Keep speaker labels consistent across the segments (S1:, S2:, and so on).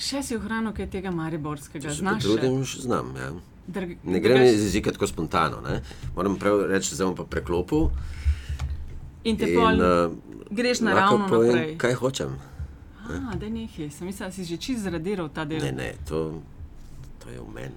S1: Še si ohranil kaj tega mariborskega,
S2: se
S1: znaš? še?
S2: znam. Ja.
S1: Drg-
S2: Ne gre mi iz jezika tako spontano. Ne? Moram prav reči, da bom pa preklopil.
S1: In te
S2: in,
S1: pol
S2: eh,
S1: greš naravno
S2: povem,
S1: naprej.
S2: Kaj hočem.
S1: A, da nekaj, sem mislil, da si že čist zradiral ta del.
S2: Ne, ne, to, to je v meni.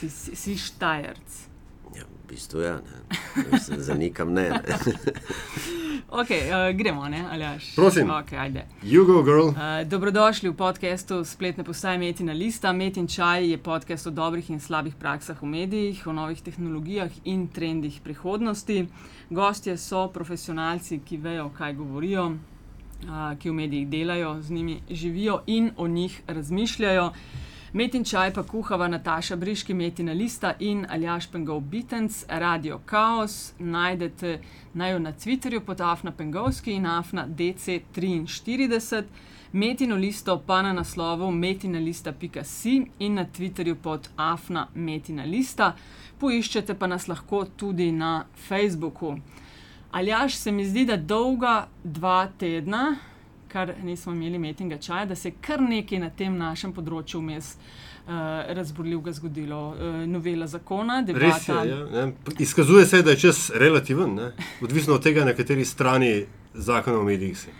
S1: Ti si, si štajerc.
S2: Ja, v bistvu ja, ne. Se Zanikam ne. ne.
S1: Okay, uh, gremo, ne, Aljaš?
S3: Prosim.
S1: Okay, ajde.
S3: You go, girl.
S1: Uh, dobrodošli v podkastu spletne postaje Metina Lista. Met in čaj je podcast o dobrih in slabih praksah v medijih, o novih tehnologijah in trendih prihodnosti. Gostje so profesionalci, ki vejo, kaj govorijo, uh, ki v medijih delajo, z njimi živijo in o njih razmišljajo. In čaj pa kuhava Nataša Briški, Metina Lista in Aljaš Pengov Bitens, Radio Chaos. Najdete naj jo na Twitterju pod Afna Pengovski in Afna DC43. Metino listo pa na naslovu metinalista.si in na Twitterju pod Afna Metina Lista. Poiščete pa nas lahko tudi na Facebooku. Aljaš se mi zdi, da dolga dva tedna, kar nismo imeli metinga čaja, da se je kar nekaj na tem našem področju vmes uh, razborljivega zgodilo. Uh, novela zakona,
S3: Res je.
S1: debata.
S3: Ja, ne. Izkazuje se, da je čas relativen, ne. odvisno od tega, na kateri strani zakona o medijih si.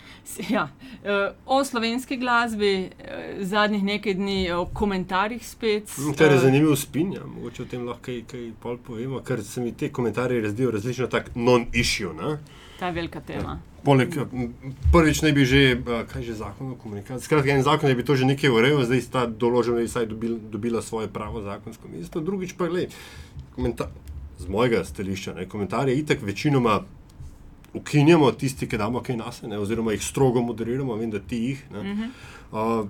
S1: Ja, eh, o slovenski glasbi, eh, zadnjih nekaj dni o komentarjih spet.
S3: Kar je
S1: eh,
S3: zanimivo spin, ja. mogoče o tem lahko kaj, kaj povemo, ker se mi te komentarje razdijo različno tako non-issue. Ne.
S1: Ta je velika tema.
S3: Poleg, prvič naj bi že, a, kaj že zakon o komunikaciji. Skratka, en zakon je bi to že nekaj urejal, zdaj sta določena, da je vsaj dobil, dobila svoje pravo zakonsko mesto. Drugič pa, gled, z mojega stališča, ne, komentarje itak večinoma ukinjamo, tisti, ki damo kaj nas, oziroma jih strogo moderiramo, vem, da ti jih. Ne.
S1: Mhm.
S3: Uh,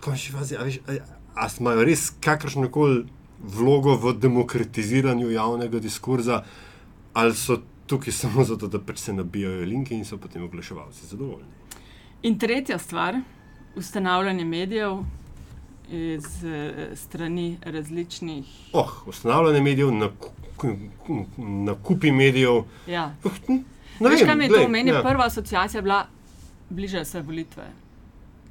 S3: Končni fazi, a, veš, a, a imajo res kakršno koli vlogo v demokratiziranju javnega diskurza, ali so tukaj samo zato, da pač se nabijajo linke in so potem oglaševalci zadovoljni.
S1: In tretja stvar, ustanavljanje medijev iz eh, strani različnih.
S3: Oh, ustanavljanje medijev, naku- nakupi medijev.
S1: Ja.
S3: Oh, ne
S1: Veš,
S3: vem,
S1: kaj mi je to? Meni je
S3: ja.
S1: prva asociacija bila, bližajo se volitve.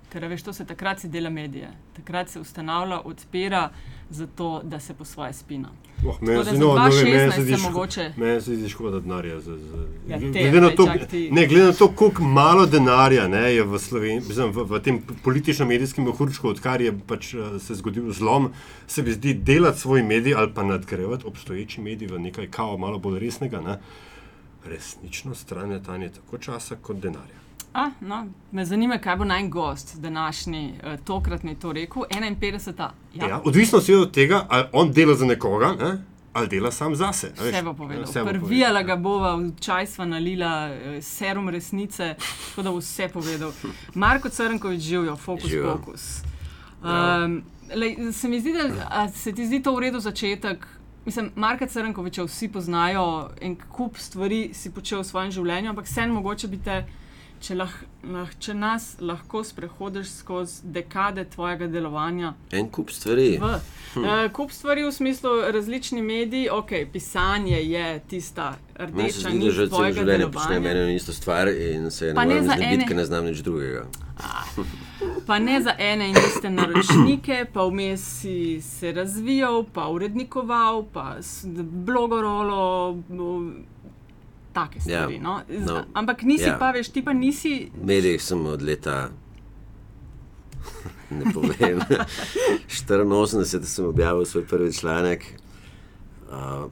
S1: Ker veš, to se takrat se dela medije, takrat se ustanavlja, odpira, zato da se po svoje spina.
S3: Oh, meni se-
S1: za
S3: no, no,
S1: 2016
S3: se zdi Meni se zdi škoda denarja. Za, za,
S1: Ja,
S3: glede
S1: te,
S3: na to,
S1: ti.
S3: ne, glede na to, koliko malo denarja ne, je v, Sloveniji, mislim, v, v tem politično-medijskem mehurčku, odkar je pač, eh, se zgodil zlom, se mi zdi delati svoj medij ali pa nadgrajevati obstoječi medij v nekaj kao malo bolj resnega. Ne, resnično stran je tanje tako časa kot denarja.
S1: A, no, me zanima, kaj bo naj gost današnji, eh, tokratni to rekel. 51.
S3: Ja.
S1: Ja,
S3: odvisno je od tega, ali on dela za nekoga ne, ali dela sam zase.
S1: Vse bo povedal.
S3: Vse bo
S1: Prvijala ga
S3: ja.
S1: bova, v čaj sva nalila, eh, serum resnice, tako da bo vse povedal. Marko Crnkovič živijo, fokus,
S2: Živjo.
S1: fokus.
S3: Ja.
S1: Um, lej, se mi zdi, da se ti zdi to v redu začetek. Mislim, Marka Crnkoviča vsi poznajo, en kup stvari si počel v svojem življenju, ampak sen mogoče bi te, če, lah, lah, če nas lahko sprehodiš skozi dekade tvojega delovanja,
S2: En kup stvari.
S1: V, uh, kup stvari v smislu različni mediji, ok, pisanje je tista rdeča nit
S2: že celo življenje počnem eno in isto stvar in se
S1: Pa
S2: ne morem
S1: za
S2: znebiti,
S1: ene-
S2: ker ne znam nič drugega.
S1: Pa ne za ene in iste naročnike, pa vmes si se razvijal, pa urednikoval, pa blogorolo. Take stvari.
S2: Ja,
S1: No. Z-
S2: no,
S1: Ampak nisi
S2: ja.
S1: pa, veš, ti pa nisi.
S2: V medijih sem od leta. Ne povem. 84 sem objavil svoj prvi članek, uh,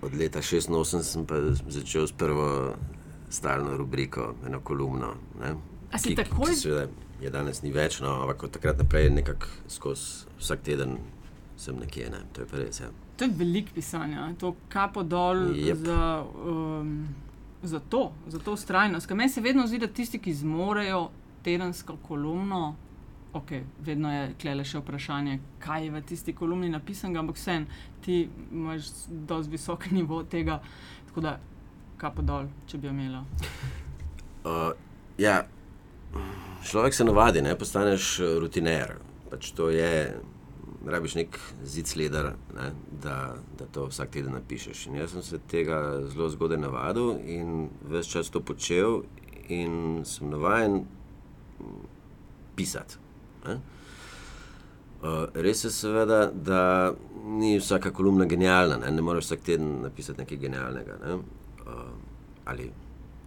S2: od leta 86 sem pa začel s prvo stalno rubriko, eno kolumno. Ne,
S1: A si
S2: ki,
S1: takoj-
S2: ki seveda je danes ni več, no, ampak od takrat naprej nekako skozi vsak teden sem nekje. Ne, to je pa res. Ja.
S1: To je veliko pisanja, to kapo dol
S2: Jep.
S1: za, um, za to, za to ustrajnost. Ker meni se vedno zdi, da tisti, ki zmorejo tedensko kolumno, ok, vedno je klele še vprašanje, kaj je v tisti kolumni napisano, ampak vsem ti imaš dosti visok nivo tega, tako da kapo dol, če bi jo imela.
S2: Uh, ja, človek se navadi, ne postaneš rutiner. Pač to je, rabiš nek zid sledar, ne, da, da to vsak teden napišeš. In jaz sem se tega zelo zgodaj navadil in ves čas to počel, in sem navaden pisati. Ne? Uh, res je, seveda, da ni vsaka kolumna genialna, ne, ne moreš vsak teden napisati nekaj genialnega ne? uh, ali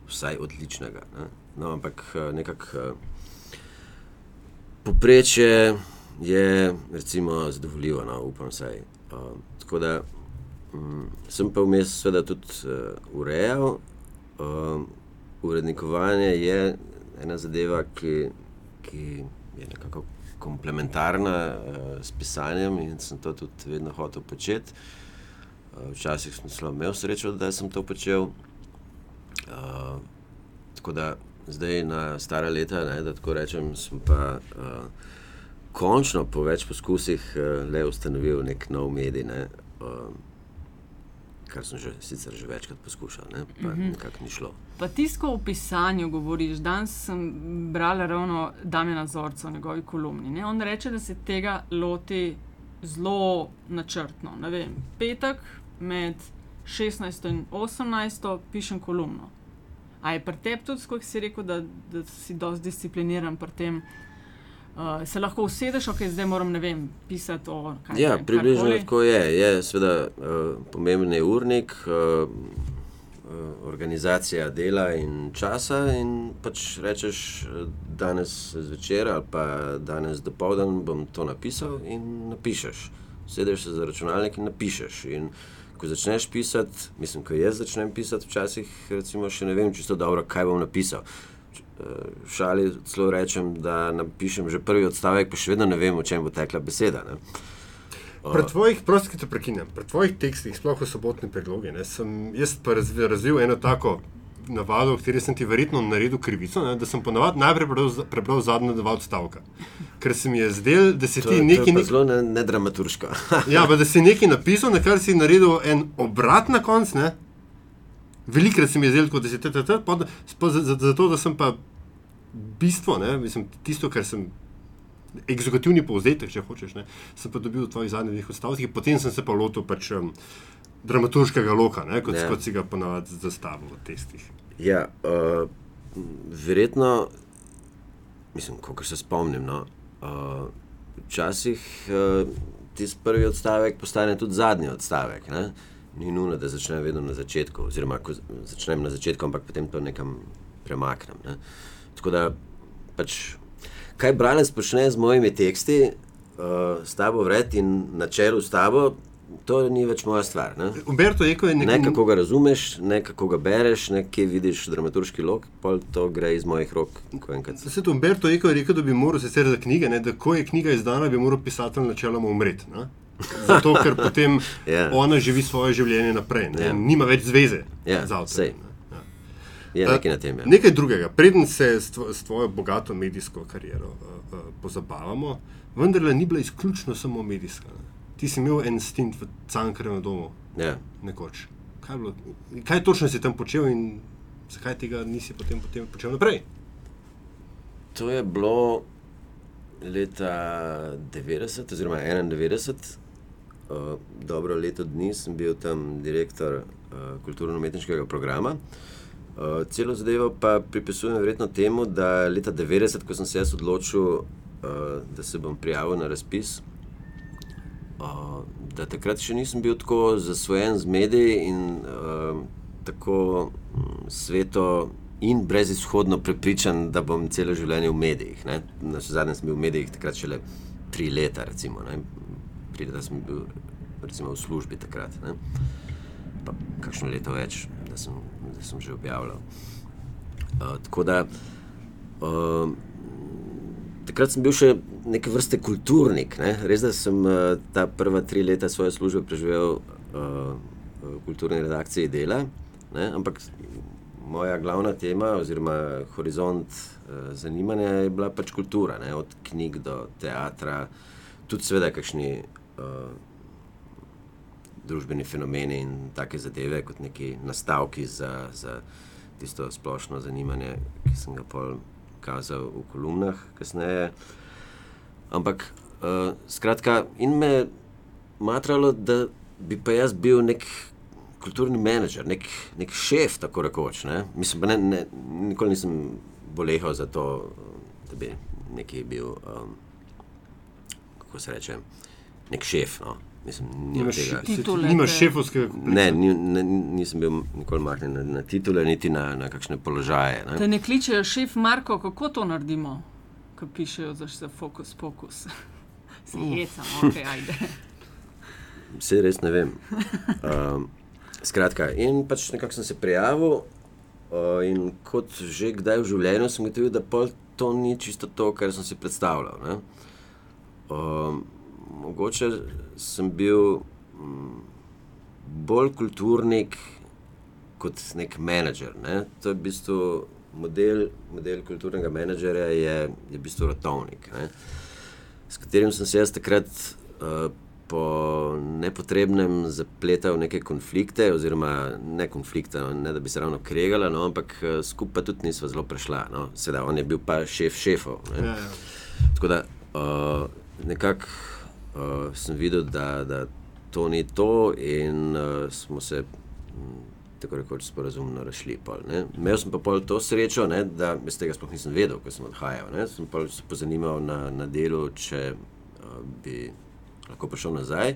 S2: vsaj odličnega. Ne? No, ampak uh, nekako uh, poprečje je, recimo, zadovoljivo, no, upam vsaj. Uh, tako da um, sem pa vmes, seveda, tudi uh, urejal. Uh, urednikovanje je ena zadeva, ki, ki je nekako komplementarna uh, s pisanjem in sem to tudi vedno hotel početi. Uh, včasih sem zelo imel srečo, da sem to počel. Uh, tako da zdaj na stara leta, ne, da tako rečem, sem pa uh, končno po več poskusih uh, le ustanovil nek nov medij. Ne, uh, Kar sem že, sicer že večkrat poskušal, ne? pa mm -hmm. nekako ni šlo.
S1: Pa tisto v pisanju govoriš. Danes sem brala ravno Damjana Zorca v njegovi kolumni. Ne? On reče, da se tega loti zelo načrtno. Vem, petek med 16 in 18 pišem kolumno. A je pri tebi tudi, kot si rekel, da, da si dosti discipliniran pri tem? Uh, se lahko usedeš, ok, zdaj moram ne vem, pisati o
S2: tem. Ja, približno tako je. Je seveda uh, pomemben je urnik, uh, uh, organizacija dela in časa. In pač rečeš, danes zvečer ali pa danes dopoldan bom to napisal in napišeš. Sedeš se za računalnik in napišeš. In ko začneš pisati, mislim, ko jaz začnem pisati, včasih recimo, še ne vem čisto dobro, kaj bom napisal. V šali celo rečem, da napišem že prvi odstavek, pa še vedno ne vem, o čem bo tekla beseda. Ne.
S3: Pri tvojih, prosti, te prekinjam, pri tvojih tekstih, sploh v sobotni predlogi, ne, sem jaz pa razvil, razvil eno tako navado, v kateri sem ti verjetno naredil krivico, ne, da sem ponovadi najprej prebral, prebral zadnje dva odstavka. Ker se mi je zdel, da si
S2: To
S3: ti nekaj.
S2: to je zelo ne- nedramaturško.
S3: Ja, pa da si nekaj napisal, na kar si naredil en obrat na koncu. Velikrat se mi je zdelo, tako, da si TTT, zato da sem pa bistvo, ne, mislim, tisto, kar sem. Egzekutivni povzetek, če hočeš, ne, sem pa dobil v tvojih zadnjih dveh odstavkih, potem sem se pa lotil pač, um, dramaturškega loka, ne, kot,
S2: Ja.
S3: kot si ga ponavadi zastavil v testih.
S2: Ja, uh, verjetno, mislim, kot se spomnim. No, uh, včasih uh, tisti prvi odstavek postane tudi zadnji odstavek. Ne? Ni nujno, da začnem vedno na začetku, oziroma začnem na začetku, ampak potem to nekam premaknem. Ne? Tako da, pač, kaj bralec počne z mojimi teksti, uh, s tabo vred in na čelu s tabo, to ni več moja stvar. Ne?
S3: Umberto Eko je
S2: Ne
S3: nekaj.
S2: kako ga razumeš, ne kako ga bereš, ne kje vidiš dramaturški lok, pa to gre iz mojih rok.
S3: Vse to Umberto Eko je rekel, da bi moral sicer za knjige, ne, da ko je knjiga izdana, bi moral pisatelj načeloma umreti. Ne? Zato, ker potem
S2: Ja.
S3: ona živi svoje življenje naprej, ne,
S2: Ja.
S3: nima več zveze
S2: Ja,
S3: z. Ja.
S2: Je nekaj na tem. Ja.
S3: Nekaj drugega, preden se s, tvo, s tvojo bogato medijsko kariero uh, uh, pozabavamo, vendarle ni bila izključno samo medijska. Ne. Ti si imel en stint v Cankarjevem domu,
S2: Ja.
S3: nekoč. Kaj, bilo, kaj točno si tam počel in zakaj tega nisi potem, potem počel naprej?
S2: To je bilo leta 90, oziroma 91, uh, dobro leto dni sem bil tam direktor uh, kulturno-umetniškega programa. Uh, celo zadevo pa pripisujem verjetno temu, da leta 90, ko sem se jaz odločil, da se bom prijavil na razpis, da takrat še nisem bil tako zasvojen z mediji in uh, tako mm, sveto in brezizhodno prepričan, da bom celo življenje v medijih. Na zadnje sem bil v medijih takrat šele tri leta, recimo. Tri leta sem bil recimo, v službi takrat. Ne. Pa kakšno leto več, da sem, da sem že objavljal. Uh, tako da. Uh, Takrat sem bil še neke vrste kulturnik. Ne? Res da sem uh, ta prva tri leta svoje službe preživel uh, v kulturni redakciji dela, ne? ampak moja glavna tema oziroma horizont uh, zanimanja je bila pač kultura, ne? od knjig do teatra, tudi seveda kakšni uh, družbeni fenomeni in take zadeve, kot neki nastavki za, za tisto splošno zanimanje, ki sem ga pol kazal v kolumnah kasneje. Ampak, uh, skratka, in me je matralo, da bi pa jaz bil nek kulturni menedžer, nek, nek šef, tako rekoč. Ne? Mislim, ne, ne, nikoli nisem bolehal za to, da bi neki bil, um, kako se reče, nek šef. No. Mislim,
S3: Nimaš,
S2: tega.
S1: Titule
S3: nimaš šefovskega komplexa.
S2: Ne, ni, ne, nisem bil nikoli mahnjen na, na titule, niti na, na kakšne položaje.
S1: Te
S2: Ne.
S1: ne kličejo šef Marko, kako to naredimo, ko pišejo za vse fokus, pokus. Se hecam, ok, ajde.
S2: Vse res ne vem. Um, skratka, in pač nekako sem se prijavil, uh, in kot že kdaj v življenju sem ugotovil, da pol to ni čisto to, kar sem si predstavljal. Ne. Um, mogoče sem bil um, bolj kulturnik kot nek menedžer. Ne. To je v bistvu model, model kulturnega menedžerja, je, je v bistvu rotovnik. Ne s katerim sem se jaz takrat uh, po nepotrebnem zapletal v neke konflikte, oziroma ne konflikte, no, ne da bi se ravno kregala, no, ampak uh, skupaj tudi nisva zelo prešla. No. Seveda, on je bil pa šef šefov. Ne.
S3: Ja, ja.
S2: Tako da uh, nekako uh, sem videl, da, da to ni to, in uh, smo se mm, tako rekoč sporazumno razšli. Pol, ne. Imel sem pa pol to srečo, ne, da jaz tega sploh nisem vedel, ko sem odhajal. Ne. Sem pa se pozanimal na, na delu, če uh, bi lahko prišel nazaj.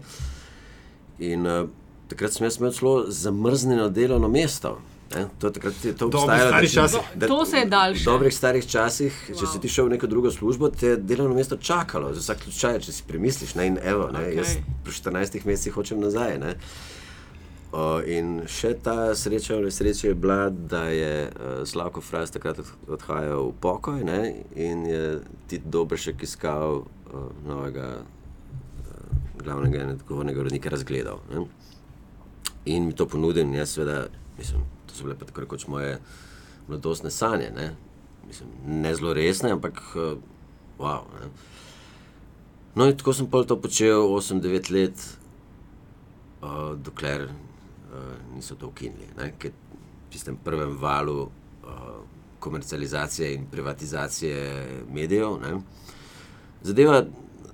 S2: In uh, takrat sem jaz imel celo zamrznjeno delovno mesto. Ne. To, takrat to obstajalo.
S3: stari
S2: da-
S3: časi.
S2: da-
S1: To se je daljše.
S2: V dobrih starih časih, wow. če
S1: Wow.
S2: si ti šel v neko drugo službo, te je delovno mesto čakalo, za vsak slučaj, če si premisliš. Ne, in evo, ne,
S1: Okej.
S2: jaz po 14 mesecih hočem nazaj. Ne. O, in še ta sreča v nesreči je bila, da je uh, Slavko Fras takrat od- odhajal v pokoj ne, in je ti Dobršek iskal uh, novega uh, glavnega in odgovornega urednika razgledal. Ne. In mi to ponudil, in jaz seveda, mislim, so bile pa tako rekoč moje mladostne sanje. Ne, mislim, ne zelo resne, ampak uh, wow. Ne. No, in tako sem pol to počel 8-9 let, uh, dokler uh, niso to ukinili. Ne, ker v tistem prvem valu uh, komercializacije in privatizacije medijev. Ne, zadeva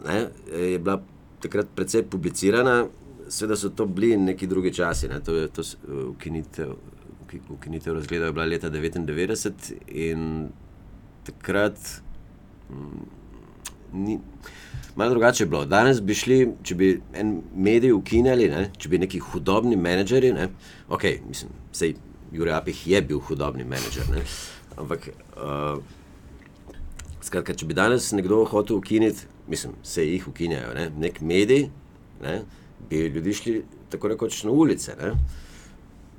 S2: ne, je bila takrat precej publicirana, seveda so to bili neki drugi časi. Ne, to je to ukinitev. Uki- Ukinitev razgleda je bila leta 1999 in takrat mm, ni, malo drugače bilo. Danes bi šli, če bi en medij ukinjali, ne, če bi neki hudobni menedžerji, ne, ok, mislim, sej Jurek Apih je bil hudobni menedžer, ne, ampak uh, skratka, če bi danes nekdo hotel ukiniti, mislim, se jih ukinjajo, ne, nek medij, ne, bi ljudi šli tako rekoč na ulice. Ne.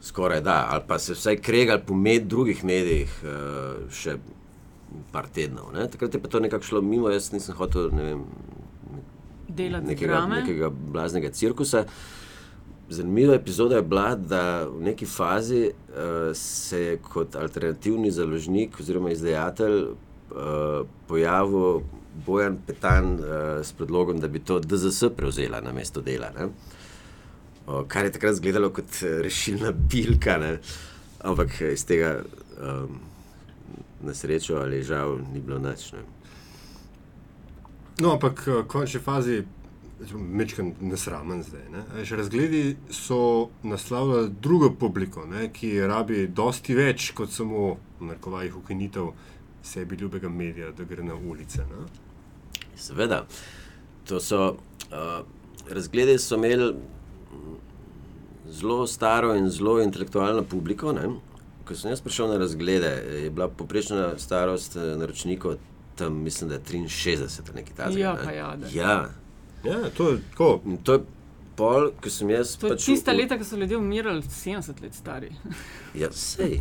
S2: Skoraj da, ali pa se vsaj kregali po med, drugih medijih, uh, še par tednov. Ne? Takrat je pa to nekako šlo mimo, jaz nisem hotel ne vem,
S1: Delati
S2: nekega,
S1: drame.
S2: nekega blaznega cirkusa. Zanimiva epizoda je bila, da v neki fazi uh, se je kot alternativni založnik oziroma izdajatelj uh, pojavil Bojan Petan uh, s predlogom, da bi to DZS prevzela na mesto dela. Ne? Kar je takrat izgledalo kot eh, rešilna bilka, ne? ampak iz tega um, na srečo ali žal ni bilo nič. Ne?
S3: No, ampak eh, v končni fazi, mečkam nesramen zdaj. Ne? A veš, Razgledi so naslavljali drugo publiko, ne? ki rabi dosti več kot samo, v narekovajih, ukinitev sebi ljubega medija, da gre na ulice. Ne?
S2: Seveda, to so uh, razglede, so imeli zelo staro in zelo intelektualno publiko. Ne? Ko sem jaz prišel na razglede, je bila poprečna starost eh, naročnikov tam, mislim, da je 63 ali nekaj takega.
S1: Ja,
S2: ne.
S1: ja,
S2: ja.
S3: Ja, to je tako.
S2: In to je pol, ko sem jaz.
S1: To je
S2: pač
S1: tista
S2: v-
S1: leta, ko so ljudje umirali, 70 let stari.
S2: Ja, sej.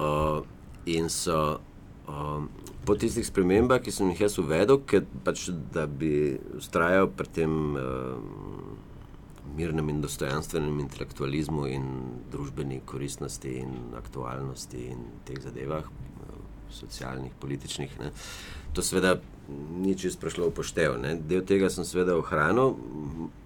S2: Uh, in so um, po tistih spremembah, ki sem jih jaz uvedel, ker pač, da bi ustrajal pri tem um, mirnem in dostojanstvenem intelektualizmu in družbeni koristnosti in aktualnosti in teh zadevah, uh, socialnih, političnih. Ne. To seveda ni čisto prišlo v poštev. Ne. Del tega sem seveda ohranil,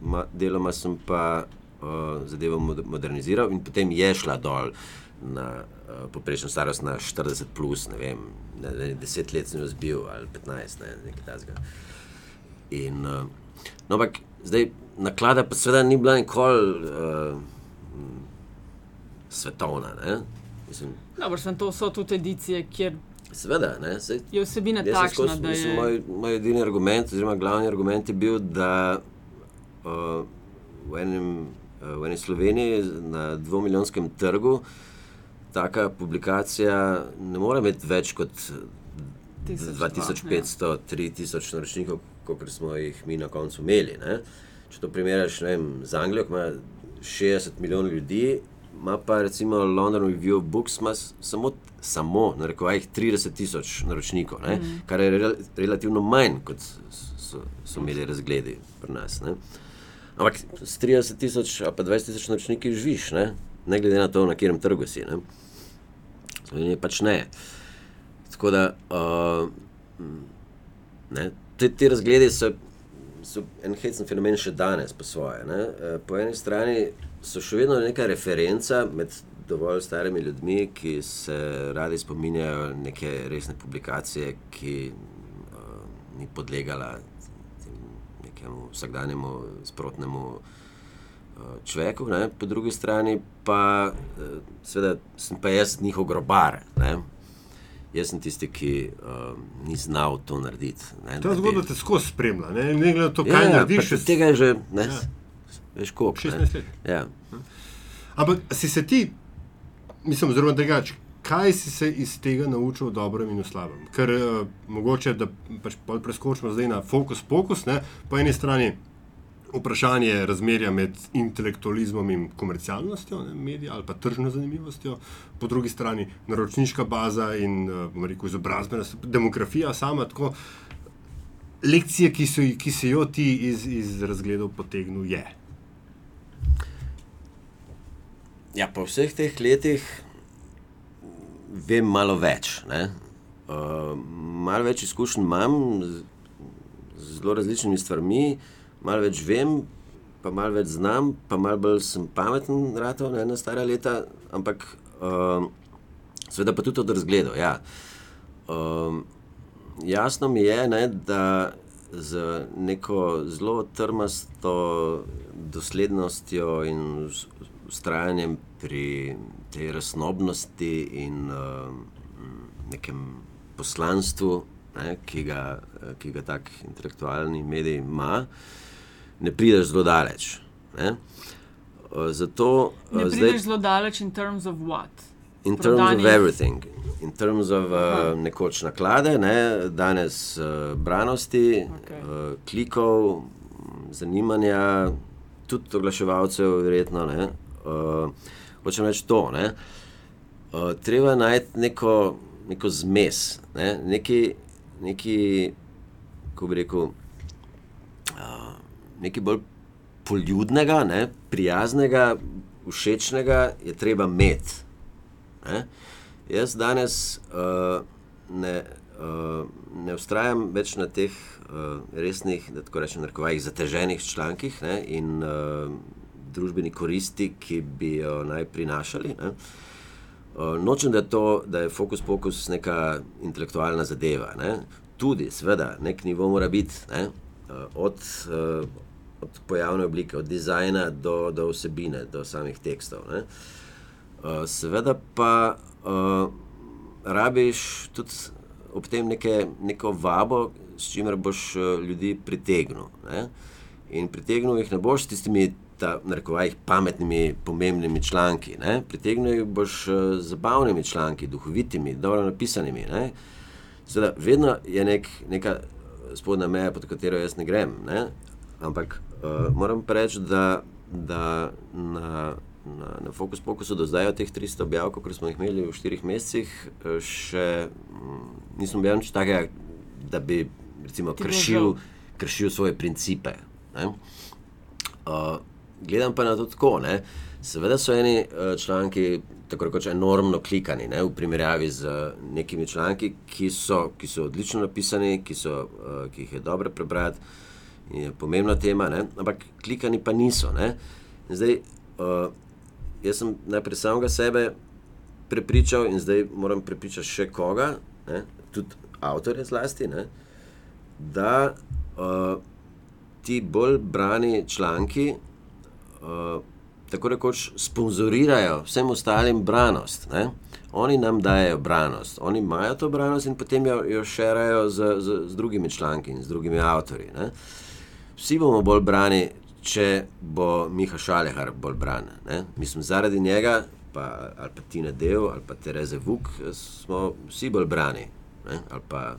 S2: ma, deloma sem pa uh, zadevo mod- moderniziral in potem je šla dol na uh, poprečno starost na 40, plus, ne vem, ne, 10 let sem jo zbil ali 15, ne, nekaj takega. In, uh, no, ampak zdaj naklada pa seveda ni bila nikoli uh, svetovna. Ne? Mislim,
S1: Dobro, sem to so tudi edicije, kjer
S2: Seveda, ne, sej,
S1: Je vsebina takšna,
S2: skozi-
S1: da
S2: mislim,
S1: je.
S2: Moj, moj edini argument, oziroma glavni argument je bil, da uh, v, enem, uh, v eni Sloveniji na dvomilijonskem trgu taka publikacija ne more imeti več kot
S1: Tisoč dva,
S2: 2500, 3000 naročnikov, kot smo jih mi na koncu imeli. Ne? Če to primerjaš ne vem, z Anglijo, ki ima 60 milijonov ljudi, ima pa recimo London Review of Books samo, samo na rekovajih 30 tisoč naročnikov, mm. kar je rel, relativno manj, kot so, so imeli razgledi pri nas. Ne? Ampak s 30 tisoč ali pa 20 tisoč naročniki živiš, ne? Ne glede na to, na katerem trgu si. Ne? Slovenije pač ne. Tako da uh, ne, te, te razgledi so, so en hecen fenomen še danes, po svoje. Ne. Eh, Po eni strani so še vedno neka referenca med dovolj starimi ljudmi, ki se radi spominjajo neke resne publikacije, ki uh, ni podlegala vsakdanjemu sprotnemu uh, človeku, ne. po drugi strani pa, uh, seveda, sem pa jaz njihov grobar. Ne. Jaz sem tisti, ki uh, ni znal to narediti. ne,
S3: Ta zgodba te skozi spremlja, ne, ne glede na to,
S2: Ja,
S3: kaj
S2: ja,
S3: narediš.
S2: pa
S3: še
S2: Tega je že, ne,
S3: Ja.
S2: veš, koliko.
S3: 16 let.
S2: Ja.
S3: Ampak si se ti, mislim, zelo drugače, kaj si se iz tega naučil o dobrem in o slabem? Ker uh, mogoče, da pač preskočimo zdaj na fokus, pokus, ne? po eni strani vprašanje razmerja med intelektualizmom in komercialnostjo, ne, medija ali pa tržno zanimivostjo, po drugi strani naročniška baza in uh, bomo rekel izobrazbena, demografija sama. Tako, lekcije, ki, so, ki si jo ti iz, iz razgledov potegnil, je.
S2: ja, po vseh teh letih vem malo več. ne. Uh, malo več izkušenj imam z, z zelo različnimi stvarmi, malo več vem, pa malo več znam, pa malo bolj sem pameten, ratov, ne, na stara leta, ampak uh, seveda pa tudi od razgledov. Ja. Um, jasno mi je, ne, da z neko zelo trmasto doslednostjo in ustrajanjem pri tej raznobnosti in uh, nekem poslanstvu, ne, ki, ga, ki ga tak intelektualni medij ima, ne prideš zelo daleč. Ne. Uh, zato
S1: Ne
S2: uh,
S1: prideš zelo daleč in terms of what?
S2: In terms
S1: prodanih-
S2: of everything. In terms of uh, nekoč naklade, ne, danes uh, branosti, okay. uh, klikov, zanimanja, tudi oglaševalcev, verjetno. Ne, uh, hočem reči to. Ne, uh, treba najti neko, neko zmes, ne, neki, neki, kako bi rekel, nekaj bolj poljudnega, ne, prijaznega, všečnega je treba imeti. Ne? Jaz danes uh, ne, uh, ne ustrajam več na teh uh, resnih, da tako rečem, narekovajih zateženih člankih ne? in uh, družbeni koristi, ki bi jo naj prinašali. Ne? Uh, nočem, da to, da je fokus pokus neka intelektualna zadeva. Ne? Tudi, seveda, nek nivo mora biti, ne? uh, od, uh, od pojavne oblike, od dizajna do, do vsebine, do samih tekstov. Ne? Uh, seveda pa uh, rabiš tudi ob tem neke, neko vabo, s čimer boš uh, ljudi pritegnil. Ne? In pritegnil jih ne boš s tistimi, ta, narekovajih, pametnimi, pomembnimi članki. Ne? Pritegnil jih boš z zabavnimi članki, duhovitimi, dobro napisanimi. Ne? Seveda, vedno je nek, neka spodnja meja, pod katero jaz ne grem. Ne? Ampak uh, moram reči, da, da na, na, na Focus Pokusu do zdaj od teh 300 objav, kot smo jih imeli v štirih mesecih, eh, še mm, nisem bil nič takega, da bi recimo, kršil, kršil svoje principe. ne. Uh, gledam pa na to tako. Ne? Seveda so eni uh, članki tako rekoč enormno klikani ne? v primerjavi z uh, nekimi članki, ki so, ki so odlično napisani, ki, so, uh, ki jih je dobro prebrati. Je pomembna tema, ne? ampak klikani pa niso. Zdaj, uh, jaz sem najprej samega sebe prepričal, in zdaj moram prepričati še koga, ne? tudi avtorje zlasti, ne? da uh, ti bolj brani članki uh, tako rekoč sponzorirajo vsem ostalim branost. Ne? Oni nam dajo branost, oni imajo to branost in potem jo, jo širajo z, z, z drugimi članki in z drugimi avtorji. Ne? Vsi bomo bolj brani, če bo Miha Šalehar bolj bran. Ne? Mislim, zaradi njega, pa, ali pa Tina Dev, ali pa Tereze Vuk, smo vsi bolj brani. Pa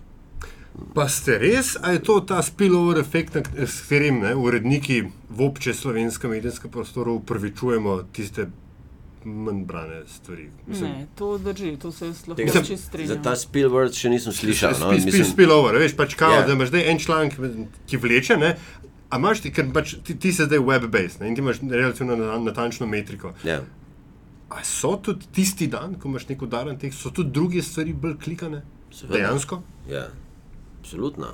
S3: Pa ste res, ali je to ta spillover efekt, s katerim ne, uredniki v obče slovenskega medijskega prostora upravičujemo tiste manj brane stvari?
S1: Ne, to drži, to se jaz lahko
S2: tega,
S1: čisto
S2: za
S1: strinjam.
S2: ta spilword še nisem slišal. No?
S3: Spi, spi,
S2: Mislim,
S3: spillover, veš, pač kao,
S2: Ja.
S3: da imaš zdaj en članek, ki vleče, ne? A imaš ti, ker pač ti, ti si zdaj web-based ne, in ti imaš relativno na- natančno metriko.
S2: ja.
S3: A so tudi tisti dan, ko imaš nek udaren tekst, so tudi druge stvari bolj klikane?
S2: Seveda.
S3: Dejansko?
S2: Ja, absolutno.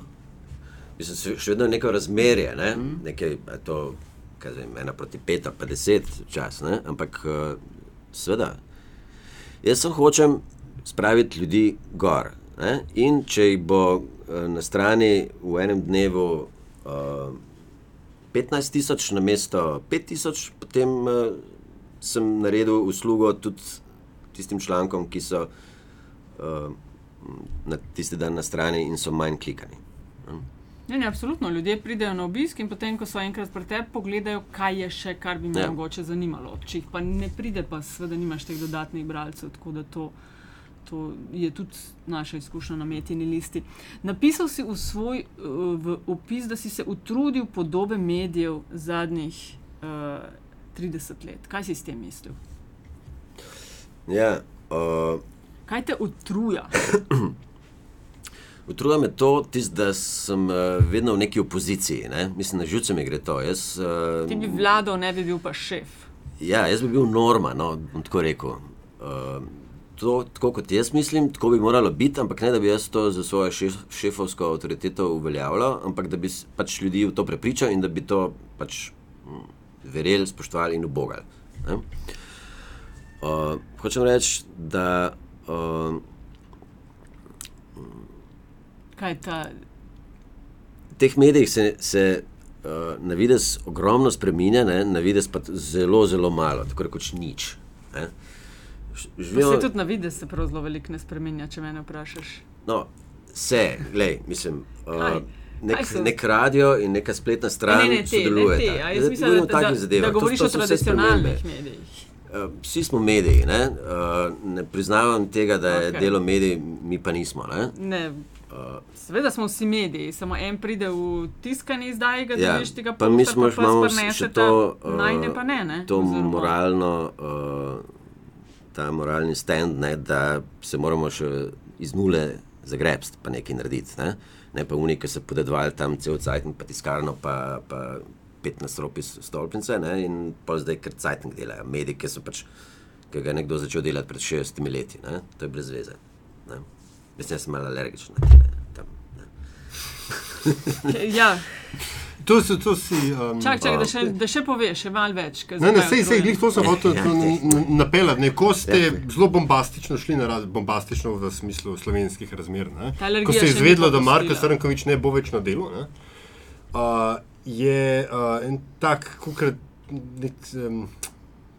S2: Mislim, še- vedno je neko razmerje, ne? mm. nekaj je to, kaj zdaj, ena proti pet ali pa deset čas, ne? ampak uh, seveda. Jaz sem hočem spraviti ljudi gor. Ne? In če jih bo uh, na strani v enem dnevu uh, 15 tisoč na mesto 5 tisoč, potem uh, sem naredil uslugo tudi tistim člankom, ki so uh, na tisti dan na strani in so manj klikani.
S1: Ne, ne, absolutno. Ljudje pridejo na obisk in potem, ko so enkrat pri tebi, pogledajo, kaj je še, kar bi me
S2: Ja.
S1: mogoče zanimalo. Če jih pa ne pride, pa seveda nimaš teh dodatnih bralcev. Tako da to, to je tudi naša izkušnja na metini listi. Napisal si v svoj uh, v opis, da si se utrudil podobe medijev zadnjih uh, 30 let. Kaj si s tem mislil?
S2: Ja, uh,
S1: Kaj te utruja?
S2: Utruja me to, tis, da sem uh, vedno v neki opoziciji. Ne? Mislim, na živce mi gre to. Jaz, uh,
S1: Ti bi vladal, ne bi bil pa šef.
S2: ja, jaz bi bil norma, no, bom tako rekel. Uh, to, tako kot jaz mislim, tako bi moralo biti, ampak ne da bi jaz to za svojo šef, šefovsko avtoriteto uveljavljal, ampak da bi pač ljudi v to prepričal in da bi to pač mm, verjeli, spoštovali in ubogali. ne. Uh, hočem reči, da uh,
S1: Kaj ta
S2: v teh medijih se, se uh, na vides ogromno spremenja, na vides pa zelo, zelo malo, tako rekoč nič. Ne? Ž-
S1: Pa
S2: Živijo,
S1: se tudi na vidi, se prav zelo veliko ne spremenja, če me vprašaš.
S2: no, vse, glej, mislim. Uh, nek, nek radio in neka spletna stran
S1: Ne, ne, ne, ne, te. A Jaz
S2: Zdaj
S1: mislim,
S2: govorimo
S1: da,
S2: o
S1: da,
S2: takih
S1: da,
S2: zadevah.
S1: da
S2: To-
S1: govoriš
S2: to
S1: o
S2: so vse spremembe.
S1: tradicionalnih medijih.
S2: Uh, Vsi smo mediji, ne, uh, ne priznavam tega, da je
S1: Okej.
S2: delo medij, mi pa nismo. Ne?
S1: Ne. Seveda smo vsi mediji, samo en pride v tiskani izdaj, ga
S2: Ja,
S1: dobiš tega
S2: pa mi smo
S1: pa prenese
S2: še
S1: ta,
S2: to, uh,
S1: najne pa ne, ne?
S2: to
S1: Oziroma-
S2: moralno, uh, ta moralni stand, ne, da se moramo še iz nule zagrebsti, pa nekaj narediti. Ne, ne pa unik, ki se podedvali tam cel cajt, pa tiskarno, pa, pa 15 ropi stolpnice ne, in pa zdaj kar cajtnik delajo. Mediji, ki so pač, ki ga je nekdo začel delati pred 60 leti, ne, to je brez veze. Mislim, da sem malo alergičen na tele. Tam.
S1: Ja,
S3: To, so, to si. Um,
S1: čak, čak, da, še, da še poveš, še malo več.
S3: Ne, ne, sej, sej, glih to sem hotel
S2: Ja,
S3: to
S2: ja.
S3: n- napeljati. Neko ste
S2: Ja.
S3: zelo bombastično šli na raz, bombastično v smislu slovenskih razmer. Ko se je izvedlo, da. Marko Srnkovič ne bo več na delu, ne? uh, je uh, en tak, kukrat, nek, um,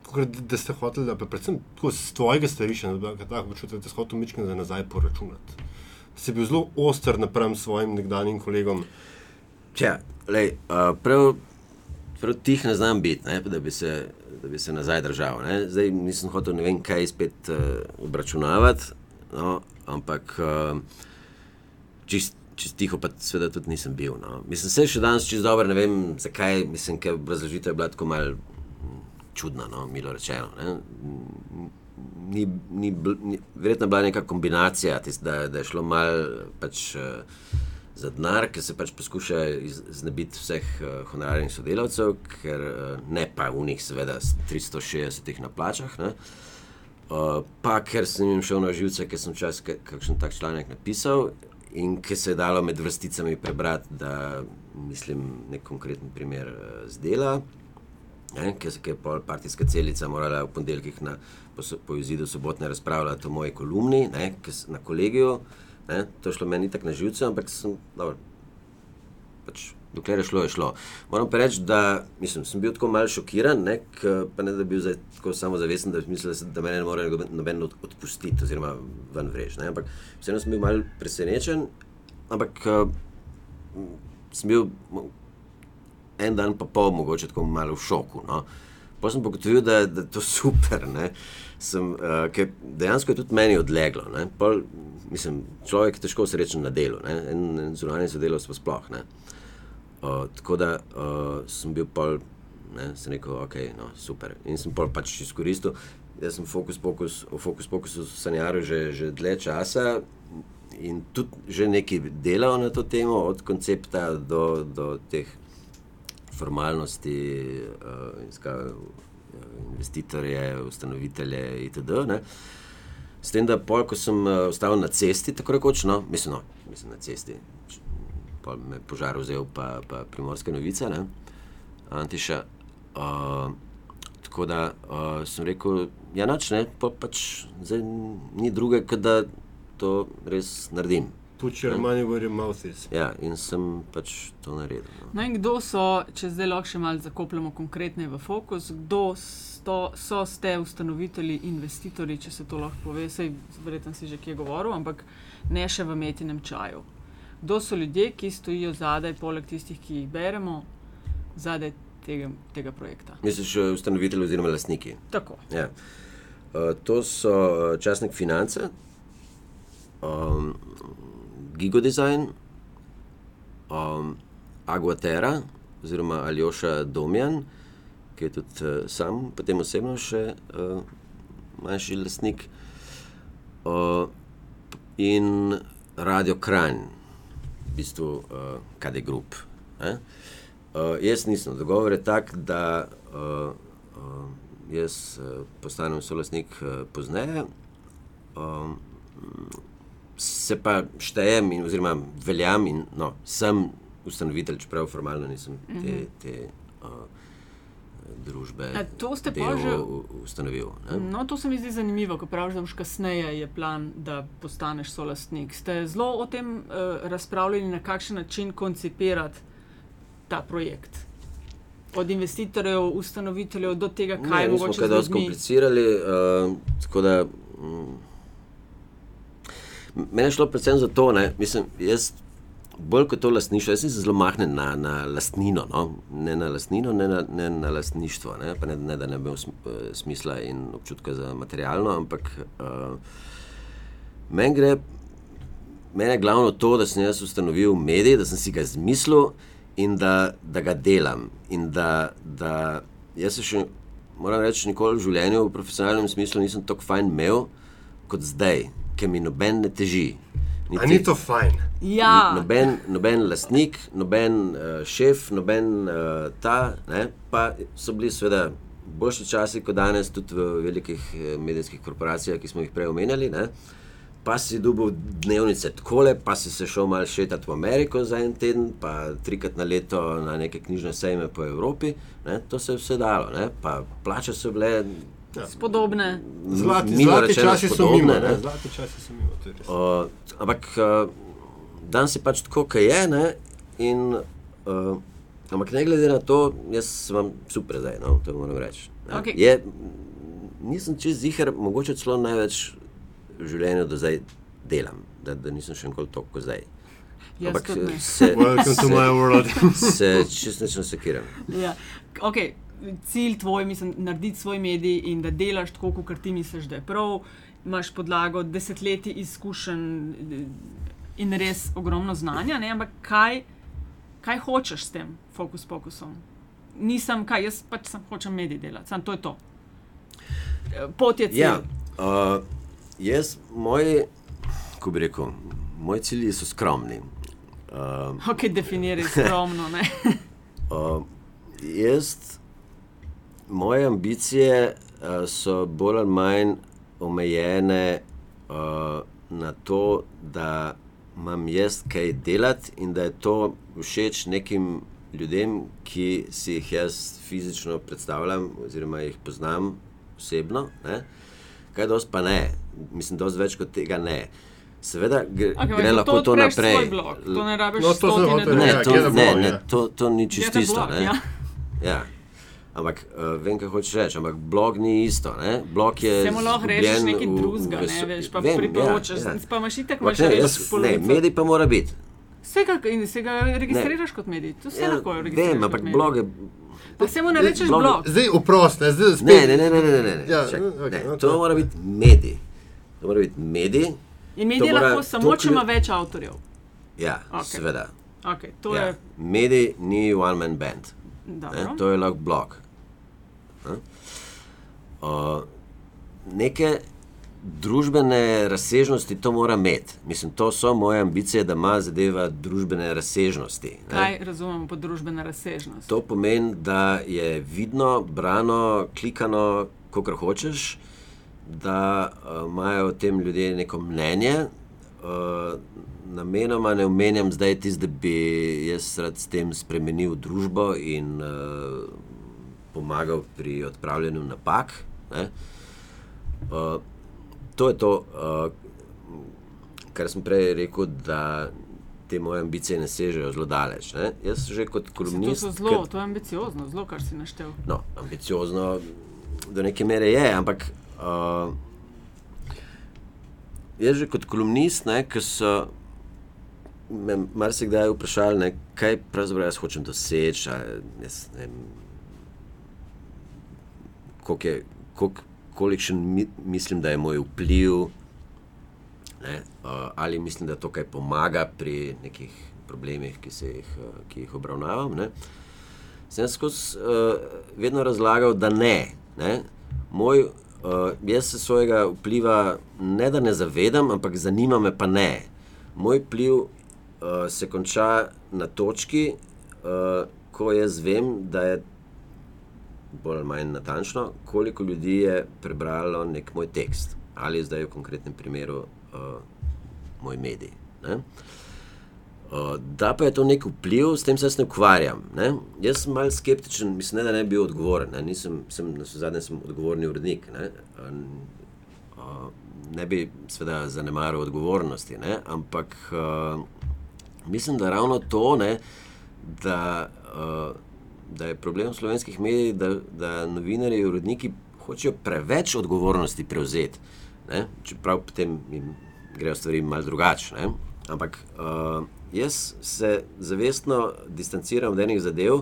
S3: kukrat, da ste hoteli, da pa predvsem tako z tvojega stališča, da tako počutil, da ste hoteli mičkati za nazaj poračunati. Si bil zelo oster napram svojim nekdanjim kolegom.
S2: Tja, lej, uh, prav, prav tih ne znam biti, ne, da, bi se, da bi se nazaj držal. Ne. Zdaj nisem hotel ne vem kaj spet uh, obračunavati, no, ampak uh, čist, čist tiho pa seveda tudi nisem bil. No. Mislim, se še danes čist dobro, ne vem zakaj, mislim, ker obrazložitev je bila tako mal mm, čudna, no, milo rečeno. Ne. Ni, ni, ni, verjetno je bila neka kombinacija, tist, da, da je šlo malo pač, uh, za denar, ker se pač poskuša iz- znebiti vseh uh, honorarnih sodelavcev, ker uh, ne pa v njih, seveda, s 360 na plačah. Ne. Uh, pa ker sem jim šel na živce, ker sem čas ka- kakšen tak članek napisal in ker se je dalo med vrsticami prebrati, da mislim nek konkreten primer uh, zdela. Ne, ker se je pol partijska celica morala v ponedeljkih na, po, po izidu sobotne razpravljati o moji kolumni, ne, na kolegiju. Ne, to je šlo meni tako na živce, ampak sem, dobro, pač dokler je šlo, je šlo. Moram pa reči, da mislim, sem bil tako malce šokiran, ne, k, pa ne da bi bil zdaj tako samozavesten, da, mislil, da me ne more noben od- odpustiti oziroma ven vreč. ne, Ampak vseeno sem bil malce presenečen, ampak uh, sem bil en dan pa pol mogoče tako malo v šoku. No. Pa sem pogotovil, da, da je to super. ne. Sem, uh, ker dejansko je tudi meni odleglo. ne. Pol, mislim, človek je težko srečen na delu, ne. en, en zunanji sodelavec pa sploh. Ne. Uh, tako da uh, sem bil pol, ne, sem rekel, ok, no, super. In sem pol pač izkoristil. Jaz sem fokus, pokus, o fokus, pokusu sanjaril že, že dlje časa in tudi že nekaj delal na to temo, od koncepta do, do teh formalnosti, uh, in ska, uh, investitorje, ustanovitelje itd. Ne. S tem, da pol, ko sem uh, ostal na cesti, tako rekoč, no, mislim, no, mislim na cesti, pol me požar vzel, pa, pa primorske novice, ne, Antiša. Uh, tako da uh, sem rekel, ja, noč ne, pa pač zdaj ni druge, kot da to res naredim.
S3: Put your money where your mouth is.
S2: Ja, in sem pač to naredil. No.
S1: No in kdo so, če zdaj lahko še malo zakopljamo konkretneje v fokus, kdo sto, so ste ustanovitelji, investitorji, če se to lahko pove, sej verjetno si že kje govoril, ampak ne še v metinem čaju. Kdo so ljudje, ki stojijo zadaj, poleg tistih, ki jih beremo, zadaj tega, tega projekta?
S2: Misliš, uh, ustanovitelji oziroma lastniki?
S1: Tako.
S2: Ja. Uh, to so uh, časnik finance, um, Gigo Design, um, Aguatera oziroma Aljoša Domjan, ki je tudi uh, sam, potem osebno še uh, manjši lastnik, uh, in Radio Kranj, v bistvu uh, KD Group. Ne? Uh, jaz nisem. Dogovor je tak, da uh, uh, jaz uh, postanem solastnik uh, pozneje. Um, se pa štejem, in, oziroma veljam in no, sem ustanovitelj, čeprav formalno nisem te, te uh, družbe
S1: A to ste pa že-
S2: u- ustanovil. Ne?
S1: No, to se mi zdi zanimivo, ko praviš, da boš kasneje je plan, da postaneš solastnik. Ste zelo o tem uh, razpravljali, na kakšen način koncipirati ta projekt. Od investitorjev, ustanoviteljev do tega, kaj
S2: ne, mi smo kaj dosti komplicirali. Uh, tako da, mm, mene je šlo predvsem za to, ne, mislim, jaz bolj kot to lastništvo, jaz sem se zelo mahnen na, na lastnino, no? ne na lastnino, ne na, ne na lastništvo. Ne? Pa ne, ne da ne bi imel eh, smisla in občutka za materialno, ampak uh, meni gre. Mene je glavno to, da sem jaz ustanovil medij, da sem si ga izmislil in da, da ga delam. In da, da jaz se še, moram reči, nikoli v življenju v profesionalnem smislu nisem tako fajn imel kot zdaj, ker mi noben ne teži.
S3: Ni to fajn?
S1: Ja,
S2: Noben, noben lastnik, noben uh, šef, noben uh, ta, ne, pa so bili seveda boljši časi kot danes, tudi v velikih eh, medijskih korporacijah, ki smo jih prej omenjali. Ne. Pa si dobil dnevnice takole, pa si se šel malo šetati v Ameriko za en teden, pa trikrat na leto na neke knjižne sejme po Evropi. Ne. To se je vse dalo, ne. pa plače so bile.
S1: Spodobne.
S3: Zlati,
S2: milo
S3: zlati
S2: rečeno
S3: časi so
S2: spodobne,
S3: mimo.
S2: ne.
S3: Ne? Zlati časi so mimo. to je res.
S2: Uh, ampak uh, danes je pač tako, kot je. Ne? In, uh, ampak ne glede na to, jaz sem vam super zdaj, no? to moram reči. ne.
S1: Okej.
S2: Je, nisem čez zihar, mogoče celo največ v življenju do zdaj delam, da, da nisem še nikoli toliko zdaj.
S1: Jaz
S2: Ampak se,
S3: Welcome to my world.
S2: se čist neč ne sekiram.
S1: Ja. Okay. Cilj tvoj je narediti svoj medij in da delaš tako, kot ti misliš, da je prav. Imaš podlago desetletij izkušenj eh, in res ogromno znanja, ne? ampak kaj, kaj hočeš s tem fokus pokusom? Nisem, kaj jaz pač sem hočem medij delati, samo to je to. Pot je cilj.
S2: Ja, uh, jaz, moji, ko bi rekel, moji cilji so skromni. Uh,
S1: Ok, definiraj skromno.
S2: Uh, jaz, moje ambicije uh, so bolj ali manj omejene uh, na to, da imam jaz kaj delati in da je to všeč nekim ljudem, ki si jih jaz fizično predstavljam, oziroma jih poznam osebno. Ne? Kaj dosti pa ne, mislim, dosti več kot tega ne. Seveda gre,
S1: Okay,
S2: gre
S1: to
S2: lahko to naprej.
S1: blog, to ne rabiš
S3: No, to.
S2: Ne,
S3: Ja,
S2: to, ne, ne
S3: ja.
S2: to, to ni čisto isto. ne.
S1: ja.
S2: Ja. Ampak uh, vem, kaj hočeš reči, ampak blog ni isto. Ne? Blog je.
S1: Se mu lahko rečeš nekaj drugega, ne veš, pa
S2: Vem,
S1: priporočaš,
S2: ja, ja.
S1: pa imaš itak imaš
S2: ne,
S1: res
S2: jaz, ne, medij pa mora biti.
S1: Vse, in se ga registriraš kot medij, to se
S2: Ja,
S1: lahko registriraš.
S2: vem, ampak blog je.
S1: Pa se mu ne rečeš
S2: blog-
S1: blog.
S3: Zdaj oprost, ne, zdaj spet.
S2: Ne, ne, ne, ne, ne, ne, ne.
S3: Ja,
S2: Čak,
S3: okay,
S2: ne. To
S3: to-
S2: mora biti medij. To mora biti medij.
S1: In medij
S2: mora-
S1: lahko samo,
S2: to
S1: če ima več avtorjev.
S2: Ja,
S1: Okej.
S2: seveda.
S1: Okay, to
S2: Ja.
S1: je
S2: Medij ni one man band. Ne?
S1: dobro.
S2: To je lahko blog. Ne? Uh, neke družbene razsežnosti to mora imeti. Mislim, to so moje ambicije, da ima zadeva družbene razsežnosti. ne.
S1: Kaj razumemo pod družbena razsežnost?
S2: To pomeni, da je vidno, brano, klikano, kako hočeš, da uh, imajo o tem ljudje neko mnenje. Uh, namenoma ne omenjam zdaj tisto, da bi jaz rad s tem spremenil družbo in uh, pomagal pri odpravljanju napak. ne. Uh, to je to, uh, kar sem prej rekel, da te moje ambicije ne sežejo zelo daleč. Ne? Jaz že kot
S1: to
S2: kolumnist.
S1: so zelo, to je ambiciozno, zelo, kar si naštel.
S2: No, ambiciozno do neke mere je, ampak uh, jaz že kot kolumnist, ki so me marsikdaj vprašali, ne, kaj pravzaprav jaz hočem doseči. Jaz, ne, koliko je, koliko, kolikšen mi, mislim, da je moj vpliv, ne, uh, ali mislim, da to kaj pomaga pri nekih problemih, ki, jih, uh, ki jih obravnavam. Ne. Sem skozi uh, vedno razlagal, da ne. ne. Moj, uh, jaz se svojega vpliva ne da ne zavedam, ampak zanima me pa ne. Moj vpliv uh, se konča na točki, uh, ko jaz vem, da je bolj ali manj natančno, koliko ljudi je prebralo nek moj tekst ali zdaj v konkretnem primeru uh, moj medij. Ne? Uh, da pa je to nek vpliv, s tem se jaz ne ukvarjam. Ne? Jaz sem malce skeptičen, mislim, ne, da ne bi bil odgovoren. Ne? Nisem, sem, na zadnje sem odgovorni urednik. Ne? Uh, ne bi seveda zanemaril odgovornosti, ne? ampak uh, mislim, da ravno to, ne, da, uh, da je problem slovenskih medijev, da, da novinarji in uredniki hočejo preveč odgovornosti prevzeti. Ne? Čeprav potem jim grejo stvari malce drugače. ne. Ampak uh, jaz se zavestno distanciram od enih zadev,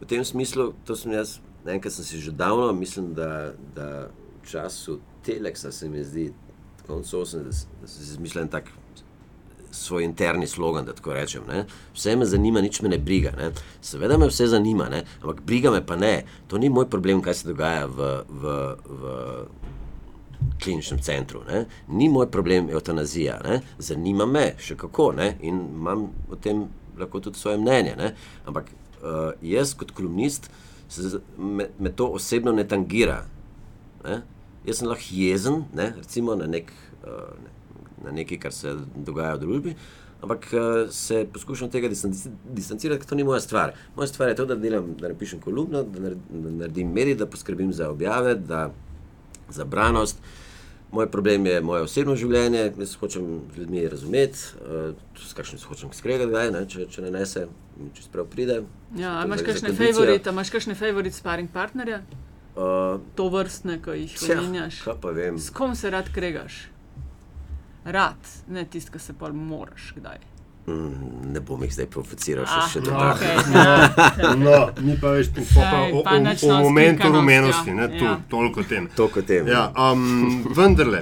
S2: v tem smislu, to sem jaz, enkrat sem si že davno, mislim, da, da v času Teleksa se mi zdi, konec 80, da sem si izmislil tak svoj interni slogan, da tako rečem. Ne? Vse me zanima, nič me ne briga. Ne? Seveda me vse zanima, ne? ampak briga me pa ne. To ni moj problem, kaj se dogaja v, v, v kliničnem centru. Ne? Ni moj problem eutanazija. Ne? Zanima me še kako ne? in imam o tem lahko tudi svoje mnenje. Ne? Ampak uh, jaz kot kolumnist, se, me, me to osebno ne tangira. Ne? Jaz sem lahko jezen, ne? recimo na, nek, uh, ne, na nekaj, kar se dogaja v družbi, ampak uh, se poskušam tega distanci- distancirati, ker to ni moja stvar. Moja stvar je to, da, delam, da napišem kolumno, da, nared, da naredim medij, da poskrbim za objave, da, za branost. Moj problem je moje osebno življenje, jaz hočem z ljudmi razumeti, uh, s kakšnim se hočem skregati, kdaj, ne? če, če ne nese, mi čez prav pride.
S1: Ja, imaš kakšne favorite, imaš kakšne favorite sparing partnerje?
S2: Uh,
S1: To vrstne, ki jih omenjaš.
S2: vem.
S1: S kom se rad kregaš? Rad, ne tisti, ki se pa moraš kdaj.
S2: Mm, ne bom jih zdaj provociral še,
S1: Ah,
S2: še do
S3: no,
S2: tega.
S1: okej, ja.
S3: No, mi pa veš, tu pa o,
S1: pa
S3: o, o
S1: no,
S3: momentu rumenosti,
S1: ja.
S3: ne, tu,
S1: Ja.
S3: toliko o tem.
S2: To kot tem.
S3: Ja, um, vendarle,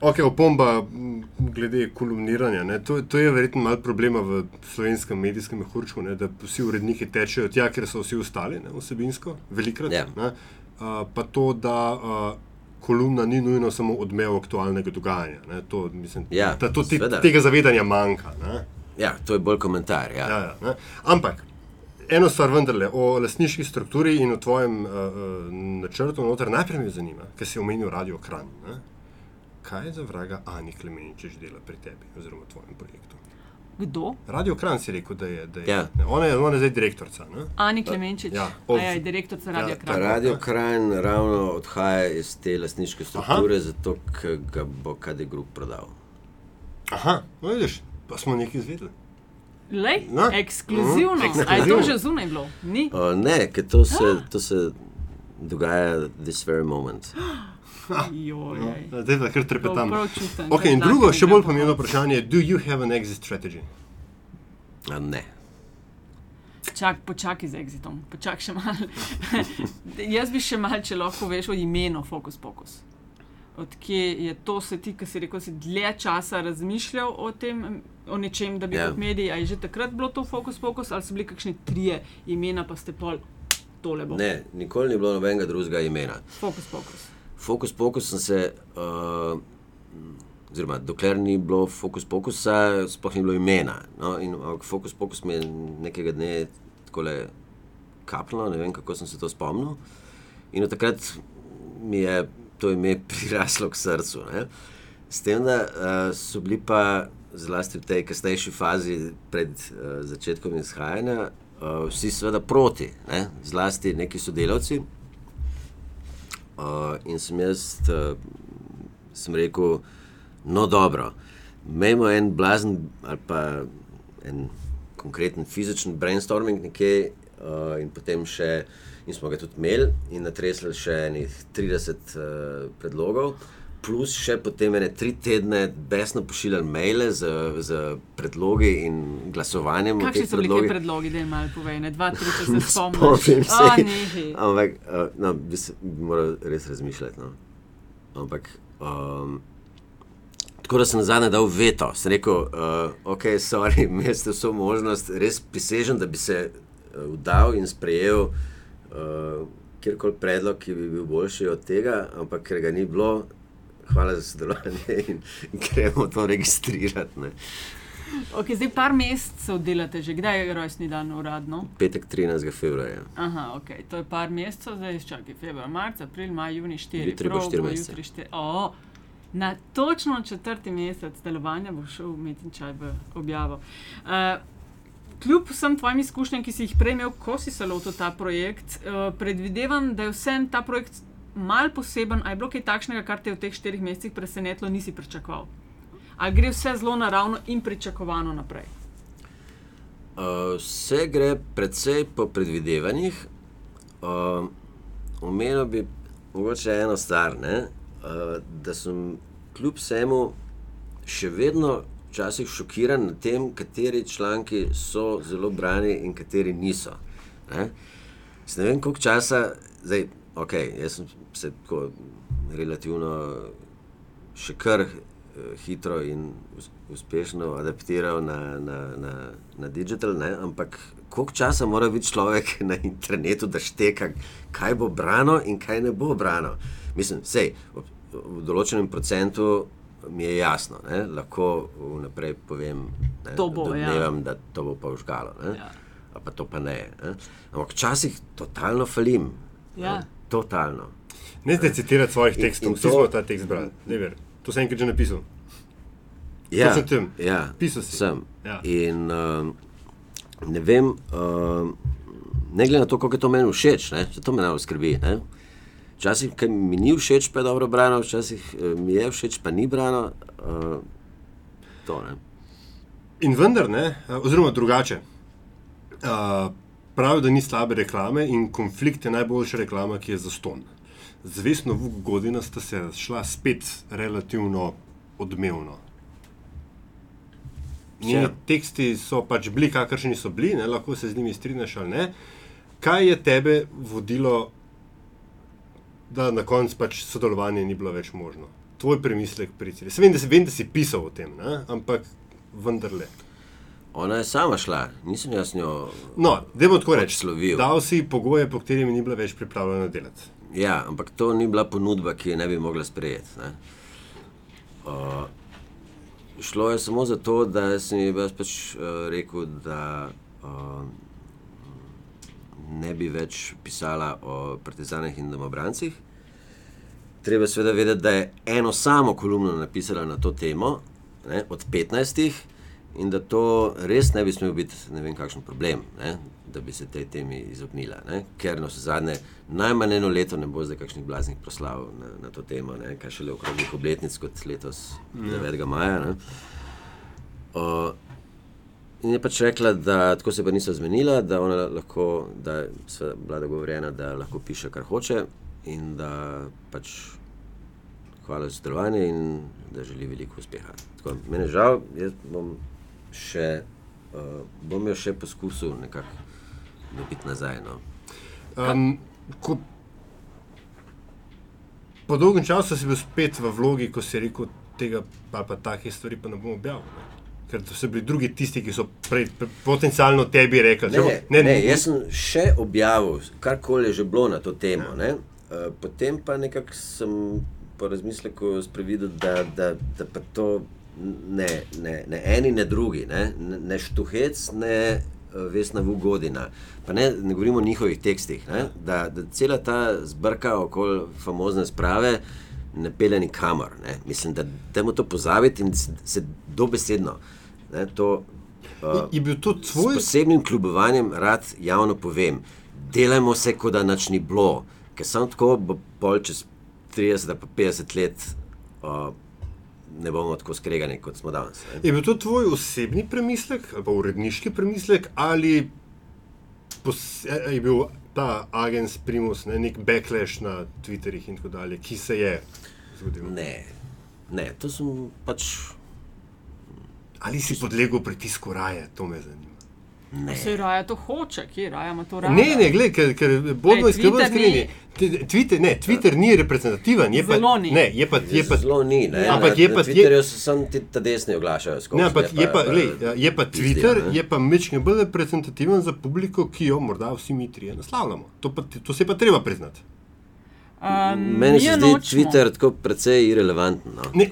S3: ok, opomba m, glede kolumniranja. Ne, to, to je verjetno malo problema v slovenskem medijskem mehurčku, ne, da vsi uredniki tečejo tja, ker so vsi ostali, ne, vsebinsko, velikrat.
S2: Ja.
S3: Ne, uh, pa to, da uh, kolumna ni nujno samo odmev aktualnega dogajanja. Ne, to, mislim,
S2: Ja,
S3: da to te,
S2: seveda.
S3: tega zavedanja manjka. Ne.
S2: ja, to je bolj komentar. Ja.
S3: Ja, ja, ne. Ampak eno stvar vendarle o lastniški strukturi in o tvojem uh, načrtu noter najprej me zanima, ker si omenil Radio Kran. Ne? Kaj za vraga Ani Klemeničič dela pri tebi oziroma tvojem projektu?
S1: Kdo?
S3: Radio Kran si rekel, da je. Da je
S2: Ja.
S3: ona, je ona je zdaj direktorica. Ne?
S1: Ani Klemenčič,
S3: Ja,
S1: ja,
S3: ob-
S1: ja, direktorica Radio
S3: Ja,
S2: Pa
S1: Kran.
S2: Radio Krajn ravno odhaja iz te lastniške strukture, Aha. zato ker ga bo KD Group prodal.
S3: Aha, no, vidiš, pa smo nekaj izvedeli.
S1: Lej,
S3: No.
S1: ekskluzivno.
S3: Mhm,
S1: A je to
S3: ekskluzivno.
S1: že zunaj bilo? Ni?
S2: Uh, ne, ker to se, to se dogaja this very moment.
S1: Joj,
S3: No, Zdaj pa kar trepetam.
S1: čutim.
S3: Ok,
S1: da
S3: in drugo, še bolj
S1: po
S3: pomembno vprašanje je, do you have an exit strategy?
S2: A ne.
S1: Čak, počakaj z exitom, počakaj še malo. Jaz bi še malo, če lahko veš o imenu Focus Pocus. Odkje je to, se ti, ki si rekel, si dlje časa razmišljal o tem, o nečem, da bi
S2: Ja.
S1: yeah. kot medij, a je že takrat bilo to Focus Pocus, ali so bili kakšni trije imena, pa ste pol tole bo.
S2: ne, nikoli ni bilo nobenega drugega imena.
S1: Focus Pocus.
S2: Fokus pokus sem se, uh, oziroma dokler ni bilo fokus pokusa, sploh ni bilo imena. No? In ampak fokus pokus mi je nekega dne tako kapljalo, ne vem kako sem se to spomnil. In od takrat mi je to ime priraslo k srcu. Ne? S tem, da uh, so bili pa zlasti v tej kasnejši fazi pred uh, začetkom izhajanja, uh, vsi seveda proti, ne? zlasti neki sodelavci. Uh, in sem jaz uh, sem rekel, no, dobro, imamo en blazen ali pa en konkreten fizičen brainstorming nekje, uh, in potem še, in smo ga tudi imeli, in natresli še enih 30 uh, predlogov. Plus še potem ene tri tedne besno pošiljali maile z, z predlogi in glasovanjem.
S1: Kakšni so bili ti predlogi, da jim malo povej, ne dva, tri, če se spomniš?
S2: Spomnim se. Ampak, uh, no, bi, se, bi moral res razmišljati. No. Ampak, um, tako da sem zadnje dal veto. Sem rekel, uh, ok, sorry, imeli ste vso možnost, res prisežem, da bi se uh, vdal in sprejel uh, kjerkoli predlog, ki bi bil boljši od tega, ampak ker ga ni bilo. Hvala za sodelovanje in gremo to registrirati. Ne.
S1: Okay, zdaj par mesecev delate, že kdaj je rojstni dan uradno?
S2: Petek 13. februarja.
S1: Aha, ok, to je par mesecev, zdaj čakaj, februar, marc, april, maj, juni, štiri.
S2: Jutri bo
S1: prav
S2: štiri
S1: bo
S2: mesece.
S1: jutri štiri. O, na točno četrti mesec delovanja bo šel umetni čaj v objavo. Uh, Kljub vsem tvojim izkušnjam, ki si jih prej imel, ko si se lotil ta projekt, uh, predvidevam, da je vse ta projekt mal poseben. Ali je bilo kaj takšnega, kar te v teh štirih mesecih presenetilo, nisi pričakoval? Ali gre vse zelo naravno in pričakovano naprej?
S2: Uh, vse gre precej po predvidevanjih. Uh, omenil bi mogoče eno stvar, ne? uh, da sem kljub vsemu še vedno včasih šokiran nad tem, kateri članki so zelo brani in kateri niso. Ne, S ne vem, koliko časa, zdaj, ok, jaz sem se tako relativno še kar eh, hitro in us- uspešno adaptiral na, na, na, na digital, ne? ampak koliko časa mora biti človek na internetu, da šteka, kaj bo brano in kaj ne bo brano. Mislim, sej, v, določenem procentu mi je jasno, ne? lahko vnaprej povem, ne?
S1: To bo, ja.
S2: domnevam, da to bo pa užgalo. Ne?
S1: Ja.
S2: Pa to pa ne. ne? Ampak včasih totalno falim.
S1: Ja.
S2: Ne? Totalno.
S3: Ne zdaj citirati svojih tekstov, vsi
S2: to-
S3: smo ta tekst brali. Ne ver. To sem enkrat že napisal.
S2: Ja,
S3: Točno tem.
S2: ja,
S3: Pisal si.
S2: Sem.
S3: Ja.
S2: In um, ne vem, um, ne glede na to, kako je to meni všeč, ne, saj to me najbolj skrbi. Ne. Včasih mi ni všeč, pa je dobro brano, včasih eh, mi je všeč, pa ni brano. Uh, to, ne.
S3: In vendar, ne, oziroma drugače. Uh, pravijo, da ni slabe reklame in konflikt je najboljša reklama, ki je zaston. Zvestno Vuk Godina sta se razšla spet relativno odmevno. Njeni
S2: Ja.
S3: teksti so pač bili, kakršni so bili, ne, lahko se z njimi strinjaš ali ne. Kaj je tebe vodilo, da na koncu pač sodelovanje ni bilo več možno? Tvoj premislek pri cilju. Vem, da si, vem, da si pisal o tem, ne, ampak vendarle.
S2: Ona je sama šla, nisem jaz njo.
S3: No, da bo tako reči. Dal si pogoje, po katerih ni bila več pripravljena delati.
S2: Ja, ampak to ni bila ponudba, ki je ne bi mogla sprejeti. Ne. Uh, šlo je samo zato, da sem ji pač uh, rekel, da uh, ne bi več pisala o partizanih in domobrancih. Treba seveda vedeti, da je eno samo kolumno napisala na to temo, ne, od 15, in da to res ne bi smel biti ne vem kakšen problem, ne, da bi se tej temi izognila. Ne, ker na vse zadnje najmanj eno leto ne bo zdaj kakšnih blaznih proslav na, na to temo, ne, kaj šele okroglih obletnic kot letos 9. maja. Ne. Uh, in je pač rekla, da tako se pa niso zmenila, da ona lahko, da je bila dogovorjena, da lahko piše, kar hoče, in da pač hvala za sodelovanje in da želi veliko uspeha. Tako, meni je žal, jaz bom še, uh, bom jo še poskusil nekako dobiti nazaj. No.
S3: Um, ko, po dolgem času si bil spet v vlogi, ko si rekel, tega pa, pa takih stvari pa ne bom objavil. Ne? Ker so bili drugi tisti, ki so prej, pre, potencialno tebi rekli,
S2: Ne, ne, ne, jaz sem še objavil, karkoli je že bilo na to temo. Ne? Uh, potem pa nekako sem po razmisleku sprevidel, da, da, da pa to ne, ne, ne eni, ne drugi, ne, ne, štuhec, ne uh, vesna Vugodina. Pa ne, ne govorimo o njihovih tekstih, ne? da, da cela ta zbrka okoli famozne sprave ne pele nikamor. Ne? Mislim, da dajmo to pozabiti in se, se dobesedno. Ne, to, uh,
S3: Je bil to
S2: S
S3: tvoj?
S2: posebnim kljubovanjem rad javno povem, delajmo se, kot da nič ni bilo, ker samo tako bo pol čez 30 ali pa 50 let uh, ne bomo tako skregani, kot smo danes. ne.
S3: Je bil to tvoj osebni premislek ali pa uredniški premislek ali pos, je bil ta agens primus, ne, nek backlash na Twitterih in tako dalje, ki se je zgodil?
S2: Ne, ne, to sem pač.
S3: Ali si podlegel pritisku raje, to me zanima.
S2: Ne.
S1: Se raje to hoče, kje raje ima to raje?
S3: Ne, ne, gled, ker, ker bodimo
S1: Ej,
S3: iskreni,
S1: Twitter
S3: ne, Twitter ni reprezentativen, je pa,
S1: Zelo ni.
S3: ne, je pa, je pa,
S2: Zelo ni, ne.
S3: Ampak je pa-
S2: Twitterju se samo ti ta desni oglašajo. skozi,
S3: ne, ampak je pa, glej, je pa Twitter,
S2: ne.
S3: je pa mečkin bolj reprezentativen za publiko, ki jo morda vsi mi trije naslavljamo. To, pa, to se pa treba priznati.
S1: Um,
S2: Meni se zdi Twitter tako precej irrelevanten. No.
S3: Ne.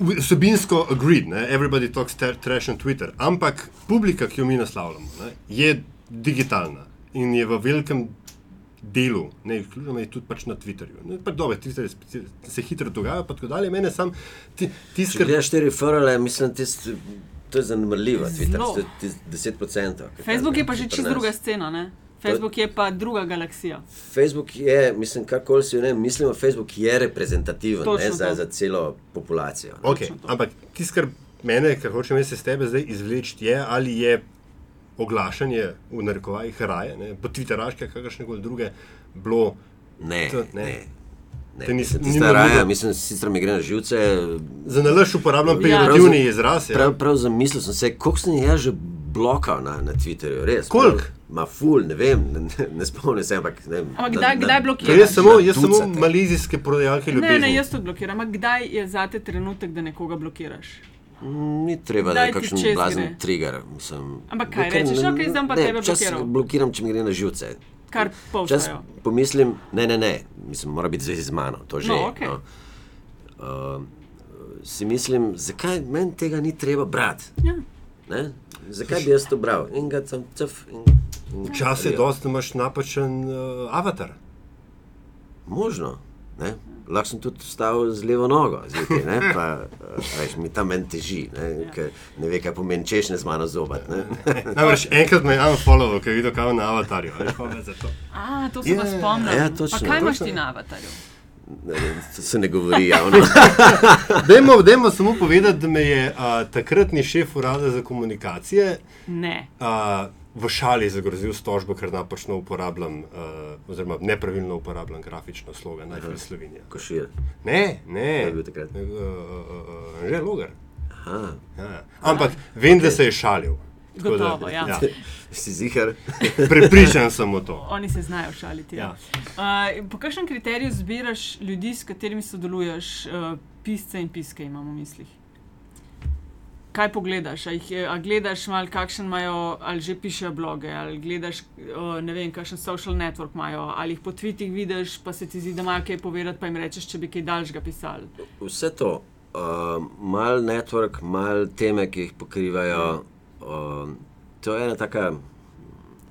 S3: Vsebinsko agreed, ne? everybody talks tra- trash on Twitter, ampak publika, ki jo mi naslavljamo, ne? je digitalna in je v velikem delu, ne izključno, je tudi pač na Twitterju. Ne, pač dobro, Twitter se hitro dogaja, pa tako dalje. Mene sam ti, ti
S2: Če gledaš te referale, mislim, tist, to je zanemrljivo. Twitter, tis- 10%. kar
S1: Facebook je pa že
S2: pri
S1: čist
S2: nas.
S1: druga scena, ne? Facebook je pa druga galaksija.
S2: Facebook je, mislim, karkoli si ne mislimo, Facebook je reprezentativen ne, za,
S1: to.
S2: za celo populacijo. ne.
S3: Okay, ampak tisto, kar mene, kar hočem jaz iz tebe zdaj izvleči, je ali je oglašanje v narekovajih raje, ne, po Twitteraške, kakršne koli druge, bilo.
S2: Ne,
S3: To- ne.
S2: ne. Ne.
S3: To ni-
S2: mislim,
S3: ni
S2: Tista
S3: mogoče.
S2: raja, mislim, sicer mi gre na živce.
S3: Za nalaž uporabljam
S1: Ja.
S3: pejorativni
S2: Prav-
S3: izraz. Ja.
S2: Prav, prav zamislil sem se, koliko sem jaz že blokal na, na Twitterju, res.
S3: Koliko?
S2: prav- Ma ful, ne vem, ne, ne, ne spomnim se, ampak ne vem.
S1: Ampak kdaj- kdaj blokiraš?
S3: jaz samo, jaz samo malizijske prodajalke ljubezni.
S1: Ne, ne, jaz to blokiram. Ampak kdaj je zate trenutek, da nekoga blokiraš?
S2: Ni treba, da je kakšen blazen trigger. Mislim,
S1: Ampak kaj rečeš? Okej, zdaj pa
S2: ne,
S1: tebe
S2: včasih
S1: blokiral.
S2: Blokiram, če mi gre na živce.
S1: Kar
S2: Čas
S1: povstajo.
S2: pomislim, ne, ne, ne, mislim, mora biti zvezi z mano, to že.
S1: No, okej.
S2: no. Uh, si mislim, zakaj meni tega ni treba brati?
S1: Ja.
S2: Ne? Zakaj bi jaz to bral? In ga sem cef.
S3: Včasih je dosti, da imaš napačen uh, avatar.
S2: Možno. Ne? Lahko sem tudi vstal z levo nogo, zjutraj, ne? pa uh, veš, mi tam meni teži, ne?
S1: Ja.
S2: ker ne ve, kaj pomeni češnje z mano zobat. ne.
S3: Namreč enkrat me je unfollow, ker je videl, kaj je na avatarju. Veš, pa me zato.
S1: A, to se pa
S3: Ja,
S1: spomnim.
S2: ja, točno,
S1: Pa kaj imaš ti na avatarju?
S2: Ne, To se ne govori javno.
S3: Dajmo, dajmo samo povedati, da me je uh, takratni šef urada za komunikacije
S1: Ne.
S3: uh, v šali zagrozil s tožbo, ker napačno uporabljam, uh, oziroma nepravilno uporabljam grafično slogan Najprej Slovenija.
S2: Košir.
S3: Ne, ne.
S2: Je bil takrat?
S3: Uh, uh, uh, že logar.
S2: Aha,
S3: Ja. Ampak vem, da se je šalil.
S1: Gotovo, ja.
S3: ja.
S2: si zihar.
S3: Prepričan sem v to.
S1: Oni se znajo šaliti. Ja.
S3: Ja.
S1: Uh, po kakšnem kriteriju zbiraš ljudi, s katerimi sodeluješ, uh, pisce in piske imamo v mislih? Kaj pogledaš? A, jih, a gledaš malo, kakšen imajo, ali že pišejo bloge, ali gledaš, uh, ne vem, kakšen social network imajo, ali jih po tvitih vidiš, pa se ti zdi, da imajo kaj povedati, pa jim rečeš, če bi kaj daljšega pisali.
S2: Vse to, uh, mal network, mal teme, ki jih pokrivajo, uh, to je ena taka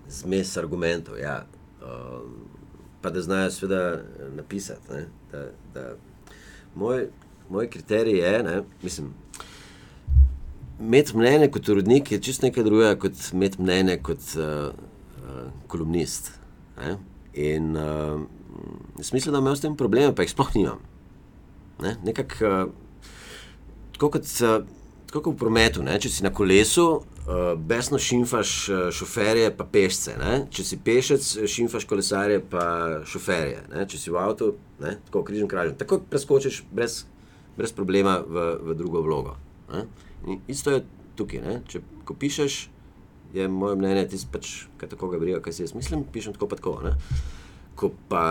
S2: zmes argumentov. Ja. Uh, pa da znajo seveda napisati. Ne, da, da moj, moj kriterij je, ne, mislim. Imeti mnenje kot urodnik je čisto nekaj drugega, kot imeti mnenje kot uh, uh, kolumnist. Ne? In uh, jaz mislim, da imam s tem probleme, pa jih sploh nimam. Ne? Nekako uh, tako kot, eh, tako kot v prometu, ne? če si na kolesu, uh, besno šimfaš uh, šoferje, pa pešce. Ne? Če si pešec, šimfaš kolesarje, pa šoferje. Ne? Če si v avtu, ne? tako križem kražem. Tako preskočiš brez, brez problema v, v drugo vlogo. Ne? In isto je tukaj. Ne? Če ko pišeš, je moje mnenje, ti pač, kaj tako ga briga, kaj si jaz mislim, pišem tako pa tako. Ne? Ko pa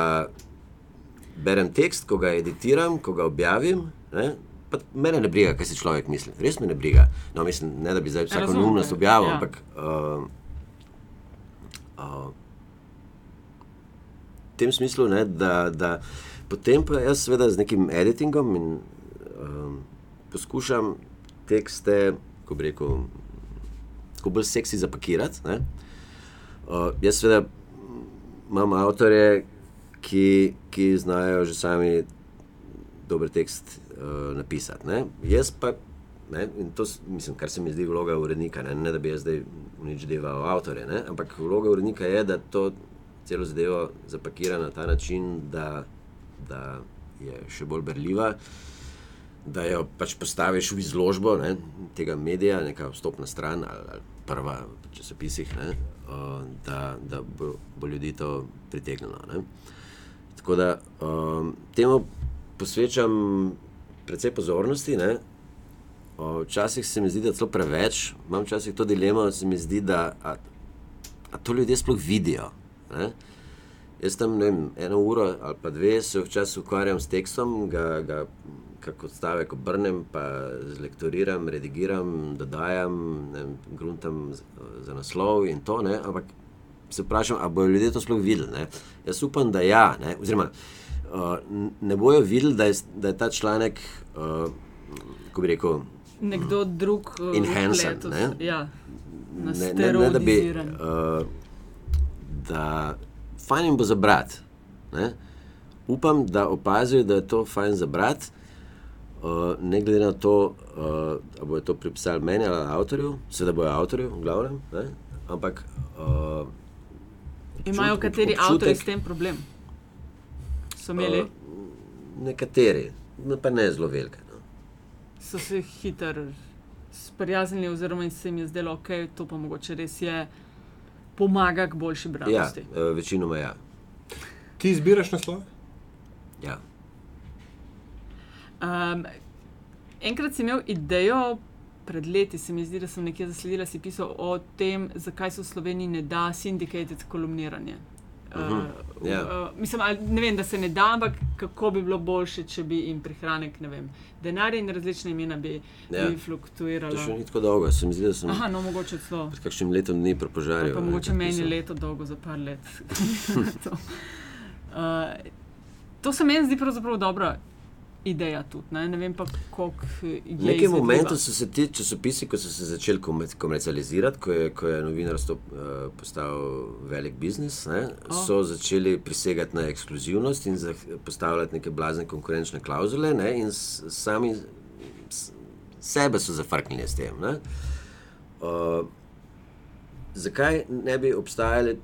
S2: berem tekst, ko ga editiram, ko ga objavim. Ne? Pa mene ne briga, kaj si človek misli, res me ne briga. No, mislim, ne da bi zdaj vsako neumnost objavil,
S1: ja.
S2: ampak uh, uh, v tem smislu, ne, da, da potem pa jaz seveda z nekim editingom in um, poskušam tekste, ko bi rekel, tako bolj seksi zapakirati. ne. Uh, jaz seveda imam avtorje, ki, ki znajo že sami dober tekst uh, napisati. Ne? Jaz pa, ne, in to mislim, kar se mi zdi vloga urednika, ne, ne da bi jaz zdaj nič delal avtorje, ne? ampak vloga urednika je, da to celo zadevo zapakira na ta način, da, da je še bolj berljiva. Da jo pač postaviš v izložbo ne, tega medija, neka vstopna stran ali, ali prva v časopisih, ne, uh, da, da bo, bo ljudi to pritegnilo. Ne. Tako da um, temu posvečam precej pozornosti. Ne. O, Včasih se mi zdi, da celo preveč, imam včasih to dilemo, se mi zdi, da a, a to ljudje sploh vidijo. Ne. Jaz tam ne vem, eno uro ali pa dve se včasih ukvarjam s tekstom, ga, ga kako stavek obrnem, pa zlektoriram, redigiram, dodajam, vem, gruntam z- za naslov in to, ne, ampak se vprašam, ali bodo ljudje to sploh videli. Ne? Jaz upam, da ja, ne, oziroma uh, ne bojo videli, da je, da je ta članek, uh, ko bi rekel,
S1: Nekdo drug uh,
S2: Enhancen,
S1: vpletel
S2: ne?
S1: Ja,
S2: ne, ne, ne da bi. Uh, da fajn jim bo za brat. Ne? Upam, da opazijo, da je to fajn za brat, uh, ne glede na to, uh, ali bodo to pripisali meni ali avtorju, seveda bojo avtorju, v glavnem. Ne? Ampak. Uh,
S1: Imajo
S2: občut-
S1: kateri
S2: občutek-
S1: avtori s tem problem? So imeli,
S2: Uh, nekateri, no, pa ne zelo velike. No.
S1: so se hitro sprijaznili, oziroma se jim je zdelo, da okay, to pa mogoče res je, pomaga k boljši
S2: Ja,
S1: branosti.
S2: uh, večinoma ja.
S3: Ti izbiraš naslove?
S2: ja.
S1: Um, enkrat si imel idejo, pred leti se mi zdi, da sem nekje zasledila, si pisal o tem, zakaj se v Sloveniji ne da syndicated kolumniranje. Uh,
S2: Mhm, ja.
S1: uh, mislim, ne vem, da se ne da, ampak kako bi bilo boljše, če bi jim prihranek, ne vem, denar in različne imena bi,
S2: Ja.
S1: ja. bi
S2: To še ni tako dolgo, se mi zdi, da sem
S1: Aha, no, mogoče celo.
S2: pred kakšnim letom dni prepožaril.
S1: Pa
S2: ne,
S1: mogoče meni
S2: pisem.
S1: leto dolgo, za par let. to. Uh, to se meni zdi pravzaprav dobra ideja tudi. Ne, ne vem pa, koliko je.
S2: V nekem momentu so se ti časopisi, ko so se začeli komer- komercializirati, ko je, ko je novinarstvo uh, postal velik biznis, ne, oh. so začeli prisegati na ekskluzivnost in postavljati neke blazne konkurenčne klauzule, ne, in sami sebe so zafrknili s tem. Ne. Uh, zakaj ne bi obstajali,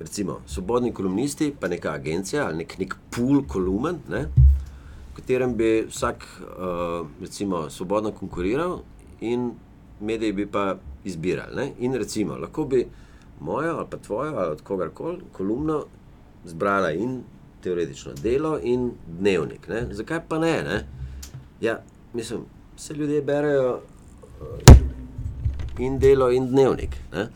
S2: recimo, svobodni kolumnisti, pa neka agencija ali nek, nek pool kolumn, ne, katerem bi vsak uh, recimo, svobodno konkuriral in mediji bi pa izbirali. Ne? In recimo, lahko bi mojo ali pa tvojo ali od kogarkoli kolumno zbrala in teoretično delo in dnevnik. Ne? Zakaj pa ne? ne? Ja, mislim, vse ljudje berejo uh, in delo in dnevnik. Ne?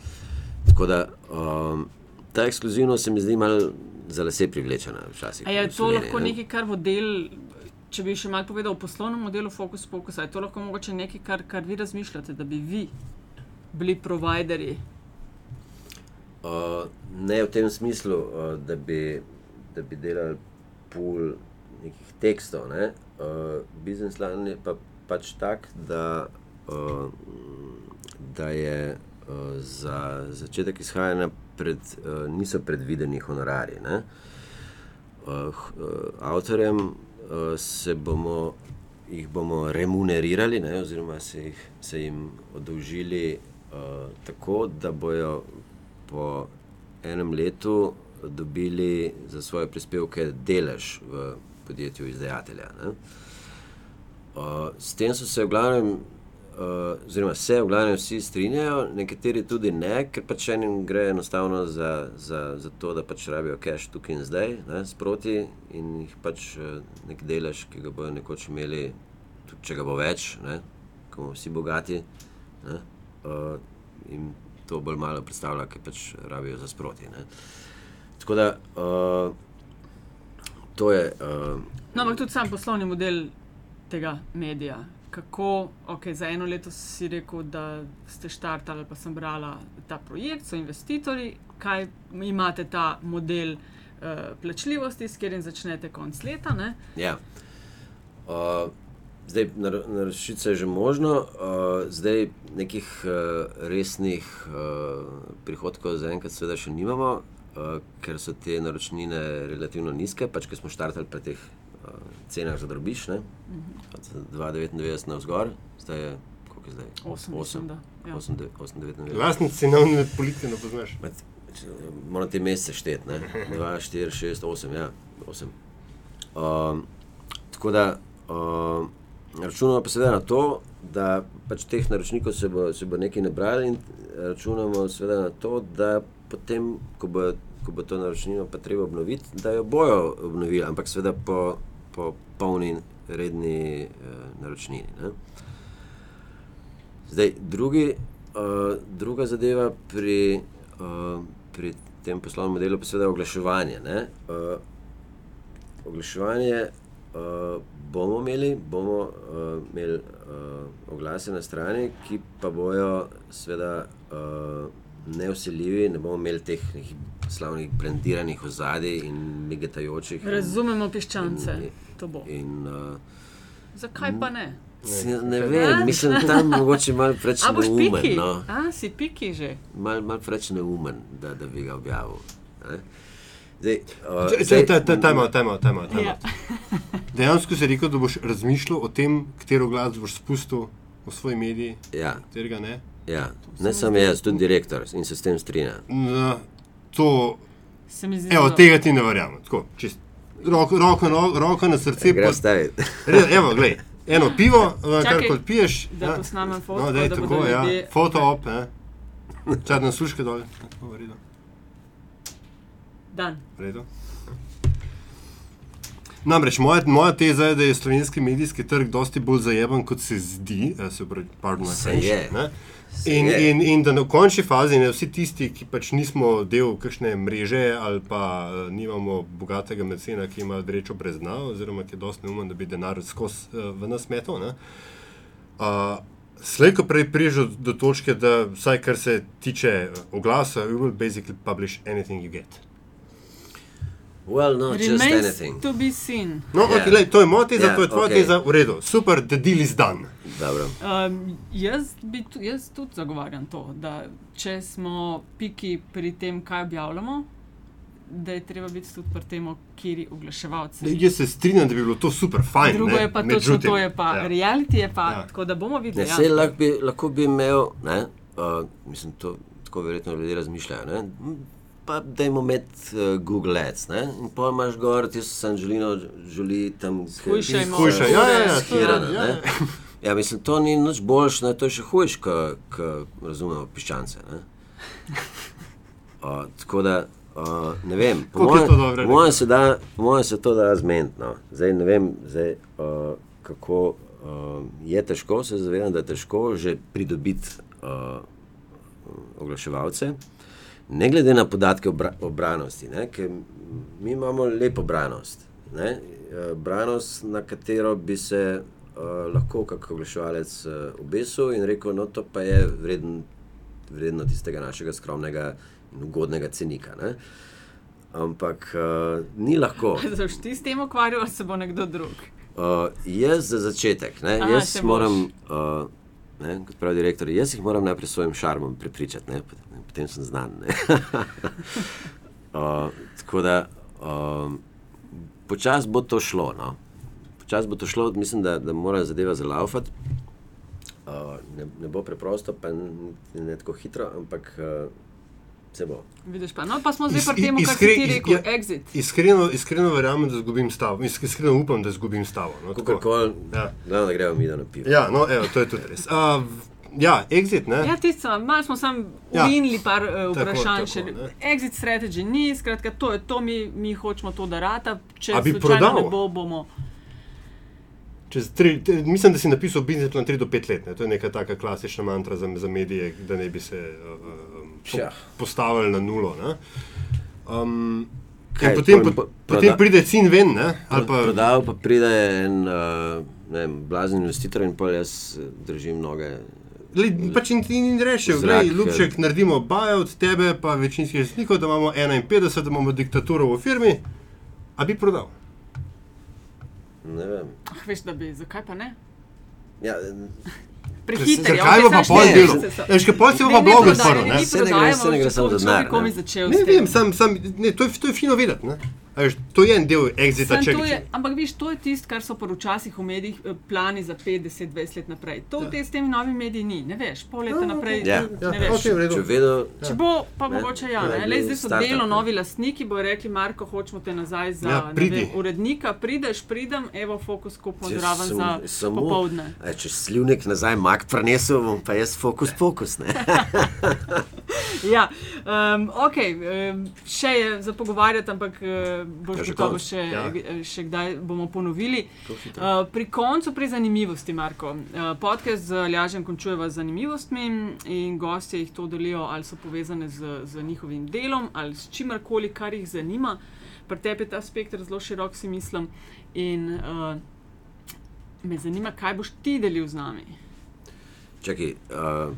S2: Tako da um, ta ekskluzivnost se mi zdi malo za lase privlečena včasih.
S1: A je to
S2: Sloveniji,
S1: lahko
S2: ne.
S1: nekaj, kar model, če bi še malo povedal o poslovnem modelu Focus Focus, je to lahko mogoče nekaj, kar, kar vi razmišljate, da bi vi bili providerji?
S2: Uh, ne v tem smislu, uh, da, bi, da bi delali pol nekih tekstov. Ne? Uh, Biznis plan je pa, pač tak, da, uh, da je uh, za začetek izhajanja pred, uh, niso predvideni honorari. Ne? Uh, uh, avtorjem se bomo, jih bomo remunerirali, ne? oziroma se, jih, se jim odolžili uh, tako, da bojo po enem letu dobili za svoje prispevke delež v podjetju izdajatelja. Ne? Uh, s tem so se v glavnem, oziroma se v glavnem vsi strinjajo, nekateri tudi ne, ker pač enim gre enostavno za, za, za to, da pač rabijo cache tukaj in zdaj, ne, sproti in jih pač uh, nek delež, ki ga bodo nekoč imeli, tudi če ga bo več, ne, ko bomo vsi bogati, ne, uh, in to bolj malo predstavlja, ker pač rabijo za sproti. Ne. Tako da uh, to je. Uh,
S1: No, ampak tudi sam poslovni model tega medija. Kako, okay, za eno leto si rekel, da ste štartali, pa sem brala ta projekt, so investitorji, kaj imate ta model uh, plačljivosti, s katerim začnete konc leta. Ne?
S2: Ja. Uh, zdaj, naročiti je že možno, uh, zdaj nekih uh, resnih uh, prihodkov zaenkrat, seveda, še nimamo, uh, ker so te naročnine relativno nizke, pač ker smo štartali pri teh uh, cenah za drobiš, ne? Od 2,99 na vzgor, zdaj je koliko je zdaj?
S1: Osem, mislim, da, ja.
S2: 8,99.
S3: Lastni cenovni politiki ne poznaš.
S2: Med- Moram te mesece šteti, 2, 4, 6, 8. Ja, 8. Um, tako da um, računamo pa seveda na to, da pač teh naročnikov se bo, se bo nekaj nabrali, in računamo seveda na to, da potem, ko bo, ko bo to naročnino pa treba obnoviti, da jo bojo obnovili, ampak seveda po, po polni redni eh, naročnini. Ne? Zdaj, drugi, uh, druga zadeva pri, uh, pri tem poslovnem modelu pa seveda oglaševanje. ne. Uh, oglaševanje uh, bomo imeli, bomo uh, imeli uh, oglase na strani, ki pa bojo seveda uh, neusiljivi, ne bomo imeli teh nekih slavnih brandiranih ozadij in migetajočih. in-
S1: Razumemo piščance,
S2: in-
S1: to bo.
S2: In, uh,
S1: Zakaj pa ne?
S2: Si, ne vem, mislim, da tam mogoče malo preveč
S1: boš piki?
S2: neumen. No.
S1: A si piki že.
S2: Malo mal preveč neumen, da, da bi ga objavil. ne. Zdaj, uh, zdaj-
S3: če- te- Tajmo, tajmo, tajmo.
S1: Ja.
S3: Dejansko si rekel, da boš razmišljal o tem, katero glas boš spustil v svoj medij,
S2: Ja,
S3: katerega ne.
S2: ja. Ne samo jaz, tudi direktor in se s tem strinjam.
S3: To,
S1: Se mi zdi,
S3: evo, tega ti ne verjamem. Tako, čist, roko, roko, no, roko na srce. Pa-. Re, evo, glej, eno pivo, eh, kar
S1: Čakaj,
S3: kot piješ.
S1: da
S3: ja.
S1: posnamem fotko,
S3: No, daj,
S1: da
S3: tako, ja.
S1: ljudje-
S3: Foto op, ne. Čad na sluške dol. Tako, v redu.
S1: Dan.
S3: V redu. Namreč moja, moja teza je, da je slovenski medijski trg dosti bolj zajeban, kot se zdi. eh, Se pravi, pardon, my
S2: Se je.
S3: ne. In,
S2: je.
S3: in, in da na končni fazi ne vsi tisti, ki pač nismo del kakšne mreže ali pa uh, nimamo bogatega mecena, ki ima rečo brez dna, oziroma ki je dosti neumen, da bi denar skozi uh, v nas metal. Uh, Slej, ko prej priješ do, do točke, da vsaj kar se tiče eh, oglasa, you will basically publish anything you get.
S2: Well, no, just
S1: Remains
S2: anything.
S1: to be seen.
S3: No,
S2: Ja.
S3: yeah. okay, lej, to je moja teza,
S2: Ja,
S3: to je tvoja
S2: okej.
S3: teza, v redu, super, the deal is done.
S2: Dobro.
S1: Um, jaz, bi tu, jaz tudi zagovarjam to, da če smo piki pri tem, kaj objavljamo, da je treba biti tudi pri tem, kjer oglaševalci.
S3: Lej, Jaz se strinjam, da bi bilo to super fajn.
S1: Drugo
S3: ne,
S1: je pa točno
S3: međutim,
S1: to, je pa
S3: ja.
S1: ja. reality, je pa
S3: Ja.
S1: ja. tako, da bomo
S2: Ne,
S1: videli.
S2: sej, lahko, bi, lahko bi imel, ne, uh, mislim, to tako verjetno ljudje razmišljajo. Ne, pa dajmo imeti uh, Google Ads. Ne, in pa imaš gor, ti so Angelino, želi tam
S1: Shujšajmo.
S3: Hujša, ja, ja, ja,
S2: skirana,
S3: ja,
S2: ne.
S3: ja.
S2: Ja, mislim, to ni nič boljše, ne, to je še hujš, kot razumemo piščance. Ne. Uh, tako da, uh, ne vem, po mojem-
S3: rekel?
S2: se da- po mojem se to da zmeniti. No. Zdaj ne vem, zdaj, uh, kako uh, je težko, se zavedam, da je težko že pridobiti uh, oglaševalce. Ne glede na podatke o bra- o branosti, ne, ker mi imamo lepo branost. Ne, eh, branost, na katero bi se uh, lahko kot oglaševalec uh, obesil in rekel, no to pa je vreden, vredno tistega našega skromnega in ugodnega cenika. Ne. Ampak uh, ni lahko.
S1: Se boš ti s tem ukvarjal, ali se bo nekdo drug?
S2: Uh, jaz za začetek, ne,
S1: Aha,
S2: jaz moram, uh, ne, kot pravi direktor, jaz jih moram najprej s svojim šarmom prepričati, ne, pot- potem sem znan. ne. uh, tako da um, počasi bo to šlo. No. Počasi bo to šlo, mislim, da, da mora zadeva zalaufati. Uh, ne, ne bo preprosto, pa n- ne tako hitro, ampak uh, Se bo.
S1: Vidiš pa. No, pa smo zdaj pri tem, kar si ti rekel,
S3: ja.
S1: exit.
S3: Iskreno, iskreno verjamem, da izgubim stavo. Is- Iskreno upam, da izgubim stavo. No, tako.
S2: Kakorkoli,
S3: Ja.
S2: da gremo mi da na pivo.
S3: Ja, no, evo, to je tudi res. Uh, ja, exit, ne?
S1: Ja, tisto, malo smo sam
S3: Ja.
S1: uvinili par uh, vprašanj.
S3: tako,
S1: še.
S3: ne.
S1: Exit strategy ni, skratka, to je to, mi, mi hočemo to, da rata. Če
S3: bi
S1: slučajno
S3: prodal?
S1: ne bo, bomo.
S3: Čez Tri, te, mislim, da si napisal business plan 3 do 5 let. Ne? To je neka taka klasična mantra za, za medije, da ne bi se uh, po,
S2: Tja.
S3: postavili na nulo. Ne? Um,
S2: Kaj,
S3: potem, po,
S2: po-
S3: potem pride cin ven, ne? ali pa
S2: Prodal pa pride en uh, ne vem, blazen investitor in pol jaz eh, držim noge.
S3: Lej, pač in, in, in rešil, gledaj, Ljubček, naredimo baje od tebe, pa večinskih resnikov, da imamo 51, da imamo diktaturo v firmi, a bi prodal.
S2: Ne vem.
S1: Ah, veš, da bi, zakaj pa ne?
S2: Ja,
S1: Prehiter, ja,
S3: Zakaj bo pa pol delo? Veš, kaj pol si bo pa blog odprl, ne?
S2: Saj ne gre- saj ne gre samo za denar, ne.
S1: Komi začel
S3: Ne
S1: s tem.
S3: vem, sam, sam, ne, to, je, to je fino vedeti. ne. Veš, to je en del exita, če
S1: to je, ampak viš, to je tisto, kar so pa včasih v medijih eh, plani za 5, 10, 20 let naprej. To
S3: Ja.
S1: ja. s temi novimi mediji ni, ne veš, pol leta
S3: Ja,
S1: naprej.
S2: Ja.
S3: Ja,
S1: ne veš.
S3: okej, v redu.
S2: če vedo,
S1: Če bo, pa
S2: Ne.
S1: mogoče ja.
S2: Ja,
S1: Ne? Lej, zdaj so
S2: startup,
S1: delo
S2: ne.
S1: novi lastniki, bojo rekli, Marko, hočemo te nazaj za
S3: Ja,
S1: ne vem, urednika. Prideš, pridem, evo, fokus kupimo zraven
S2: sem
S1: za
S2: samo-
S1: popovdne.
S2: a, če slivnik nazaj mak prenesel, bom pa jaz fokus pokus. Ne?
S1: Ja, um, ok, um, še je za pogovarjati, ampak uh, boš
S2: Ja,
S1: gotovo še,
S3: Ja.
S1: še kdaj bomo ponovili. Uh, pri koncu, pri zanimivosti, Marko. Uh, podcast z Ljažem končujeva z zanimivostmi in gostje jih to delijo, ali so povezane z, z njihovim delom ali s čimarkoli, kar jih zanima. Pri tebi je ta spektr zelo širok, si mislim. In uh, me zanima, kaj boš ti delil z nami.
S2: Čakaj, uh,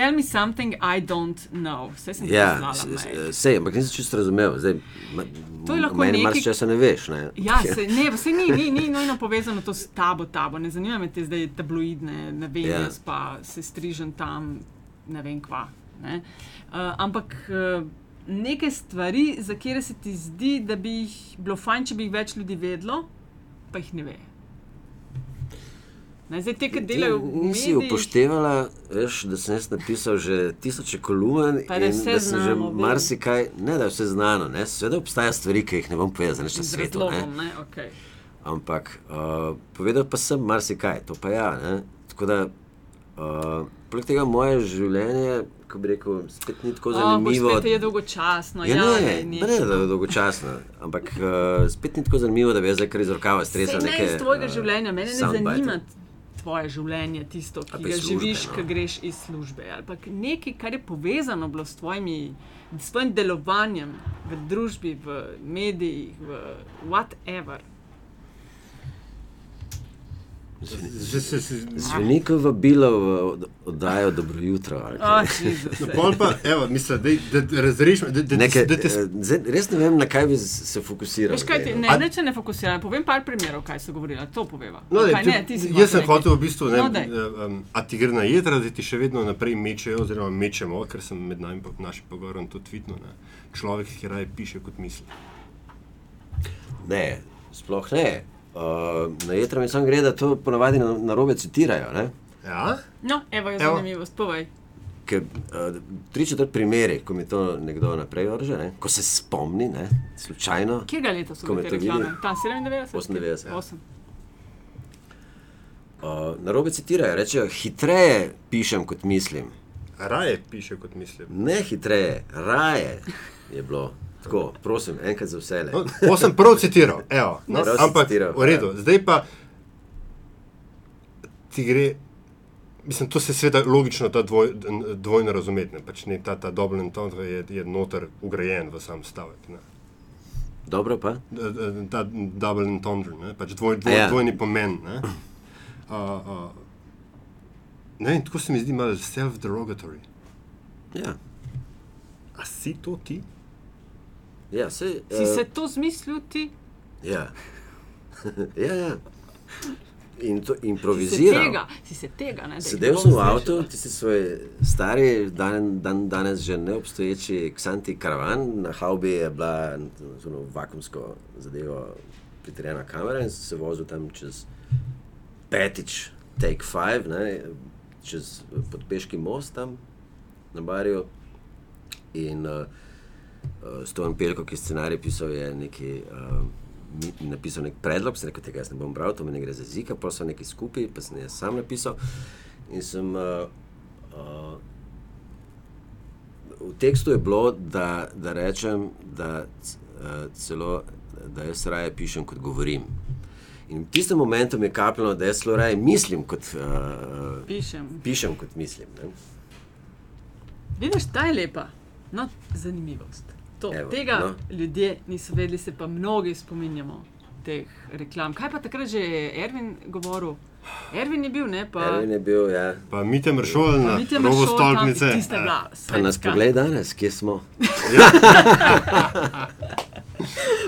S1: Tell me something I don't know. Vse sem
S2: ja, sej, ampak nisem čisto razumel. Zdaj, ma,
S1: To je lahko nekaj-
S2: marsikaj se ne veš. Ne?
S1: Ja, se, ne, se ni, ni, ni nujno povezano to s tabo, tabo. Ne zanima me te zdaj tabloidne, ne vem,
S2: Ja.
S1: jaz pa se strižem tam, ne vem kva. Ne? Uh, ampak uh, neke stvari, za kere se ti zdi, da bi jih bilo fajn, če bi jih več ljudi vedlo, pa jih ne ve. Ne, zdaj te, ki delajo v
S2: Nisi
S1: medijih,
S2: upoštevala, veš, da sem jaz napisal že tisoče kolumen
S1: Pa
S2: in da sem že marsikaj, ne da je vse znano. Ne? Seveda obstajajo stvari, ki jih ne bom povedal za nič na svetu. Ne?
S1: razlogom, ne, okay.
S2: Ampak uh, povedal pa sem marsikaj, to pa ja. Ne? Tako da, uh, poleg tega moje življenje, ko bi rekel, spet ni tako zanimivo.
S1: Oh, je dolgočasno.
S2: Ja,
S1: ja,
S2: ne, ne, ne, da je dolgočasno, ampak uh, spet ni tako zanimivo, da bi jaz zdaj kar iz rokava stresal
S1: ne iz tvojega življenja, mene ne zanima tvoje življenje, tisto, ki ga
S2: službe,
S1: živiš,
S2: no.
S1: ko greš iz službe. Ampak nekaj, kar je povezano bilo s, tvojimi, s tvojim delovanjem v družbi, v medijih, v whatever.
S2: Zveni kot vabilo v od- oddajo Dobro jutro.
S3: no, pol pa, evo, mislim, dej, da, da razrešiš, da, da,
S2: Nekaj,
S3: da te
S2: eh, zdaj res ne vem, na kaj bi se fokusiral.
S1: Veš kaj, ti, ne, ne, če ne fokusiraš, povem par primerov, kaj so govorili, to poveva.
S3: No,
S1: kaj,
S3: ne,
S1: ti si
S3: jaz sem hotel v bistvu, ne,
S1: No,
S3: um, a ti gre na jedra, da ti še vedno naprej mečejo, oziroma mečemo, ker sem med nami, po- našim pogovorom to tvitno. Ne. Človek, ki raje piše kot misli.
S2: Ne, sploh ne. Uh, na jedra mi samo gre, da to ponavadi na, na robe citirajo. Ne?
S3: Ja?
S1: No, evo je zanimivost, povej.
S2: Ker uh, tri četrt primeri, ko mi to nekdo naprej vrže, ne? ko se spomni, ne? slučajno.
S1: Kje ga leta so bile
S2: to
S1: te reklame? Ta 97?
S2: 98, ja.
S1: 8.
S2: Uh, na robe citirajo, rečejo, hitreje pišem, kot mislim.
S3: Raje piše kot mislim.
S2: Ne hitreje, raje je bilo. Tako, prosim, enkrat za vse.
S3: No, to sem prav citiral, evo, no,
S2: Prav
S3: ampak
S2: citiral,
S3: v redu.
S2: ja.
S3: Zdaj pa ti gre, mislim, to se seveda logično ta dvoj, dvojno razumeti. ne, Pač ne, ta, ta double entendre je, je noter ugrajen v sam stavek. Ne.
S2: Dobro pa.
S3: D- d- Ta double entendre, ne, pač dvoj, dvoj,
S2: ja.
S3: dvojni pomen. Ne. Uh, uh, ne vem, tako se mi zdi malo self-derogatory.
S2: Ja,
S3: A si to ti?
S2: Ja sej,
S1: Si
S2: eh,
S1: se to zmislil ti?
S2: Ja. ja, ja. In to
S1: Si se
S2: improviziral.
S1: tega, si se tega, ne? ne
S2: Sedel sem v avtu, tisti svoj stari, dan, dan, danes že neobstoječi Ksanti karavan, na haubi je bila zelo vakumsko zadevo pritrjena kamera in sem se vozil tam čez petič, take five, ne, čez podpeški most tam na barju. In uh, uh, Stojan Pelko, ki je scenarij pisal, je nekaj, uh, napisal nek predlog, sem rekel, tega jaz ne bom bral, to mi ne gre za jezika, pa so nekaj skupaj, pa sem jaz sam napisal. In sem uh, uh, v tekstu je bilo, da, da rečem, da uh, celo, da jaz raje pišem, kot govorim. In v tistem momentu mi je kapljalo, da jaz zelo raje mislim, kot uh,
S1: Pišem.
S2: pišem, kot mislim. Ne?
S1: Vidiš, ta je lepa. No, zanimivost. To,
S2: Evo,
S1: tega
S2: no.
S1: ljudje niso vedeli, se pa mnogi spominjamo teh reklam. Kaj pa takrat že je Ervin govoril? Ervin je bil, ne pa.
S2: Ervin je bil, ja.
S3: Pa Mite Mršol na robu stolpnice.
S1: Tista bila
S2: Pa nas poglej danes, kje smo.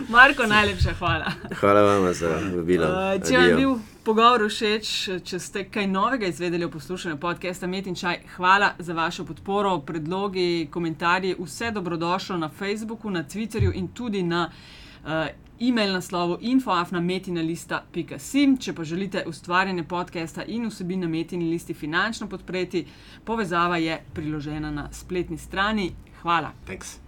S1: Marko, najlepša hvala.
S2: Hvala vam za vabilo.
S1: Uh, če vam je bil pogovor všeč, če ste kaj novega izvedeli o poslušanju podcasta Met in Čaj, hvala za vašo podporo, predlogi, komentarji. Vse dobrodošlo na Facebooku, na Twitterju in tudi na uh, e-mail naslovu infoafnametinalista.sim. Če pa želite ustvarjanje podcasta in vsebin na metini listi finančno podpreti, povezava je priložena na spletni strani. Hvala.
S3: Thanks.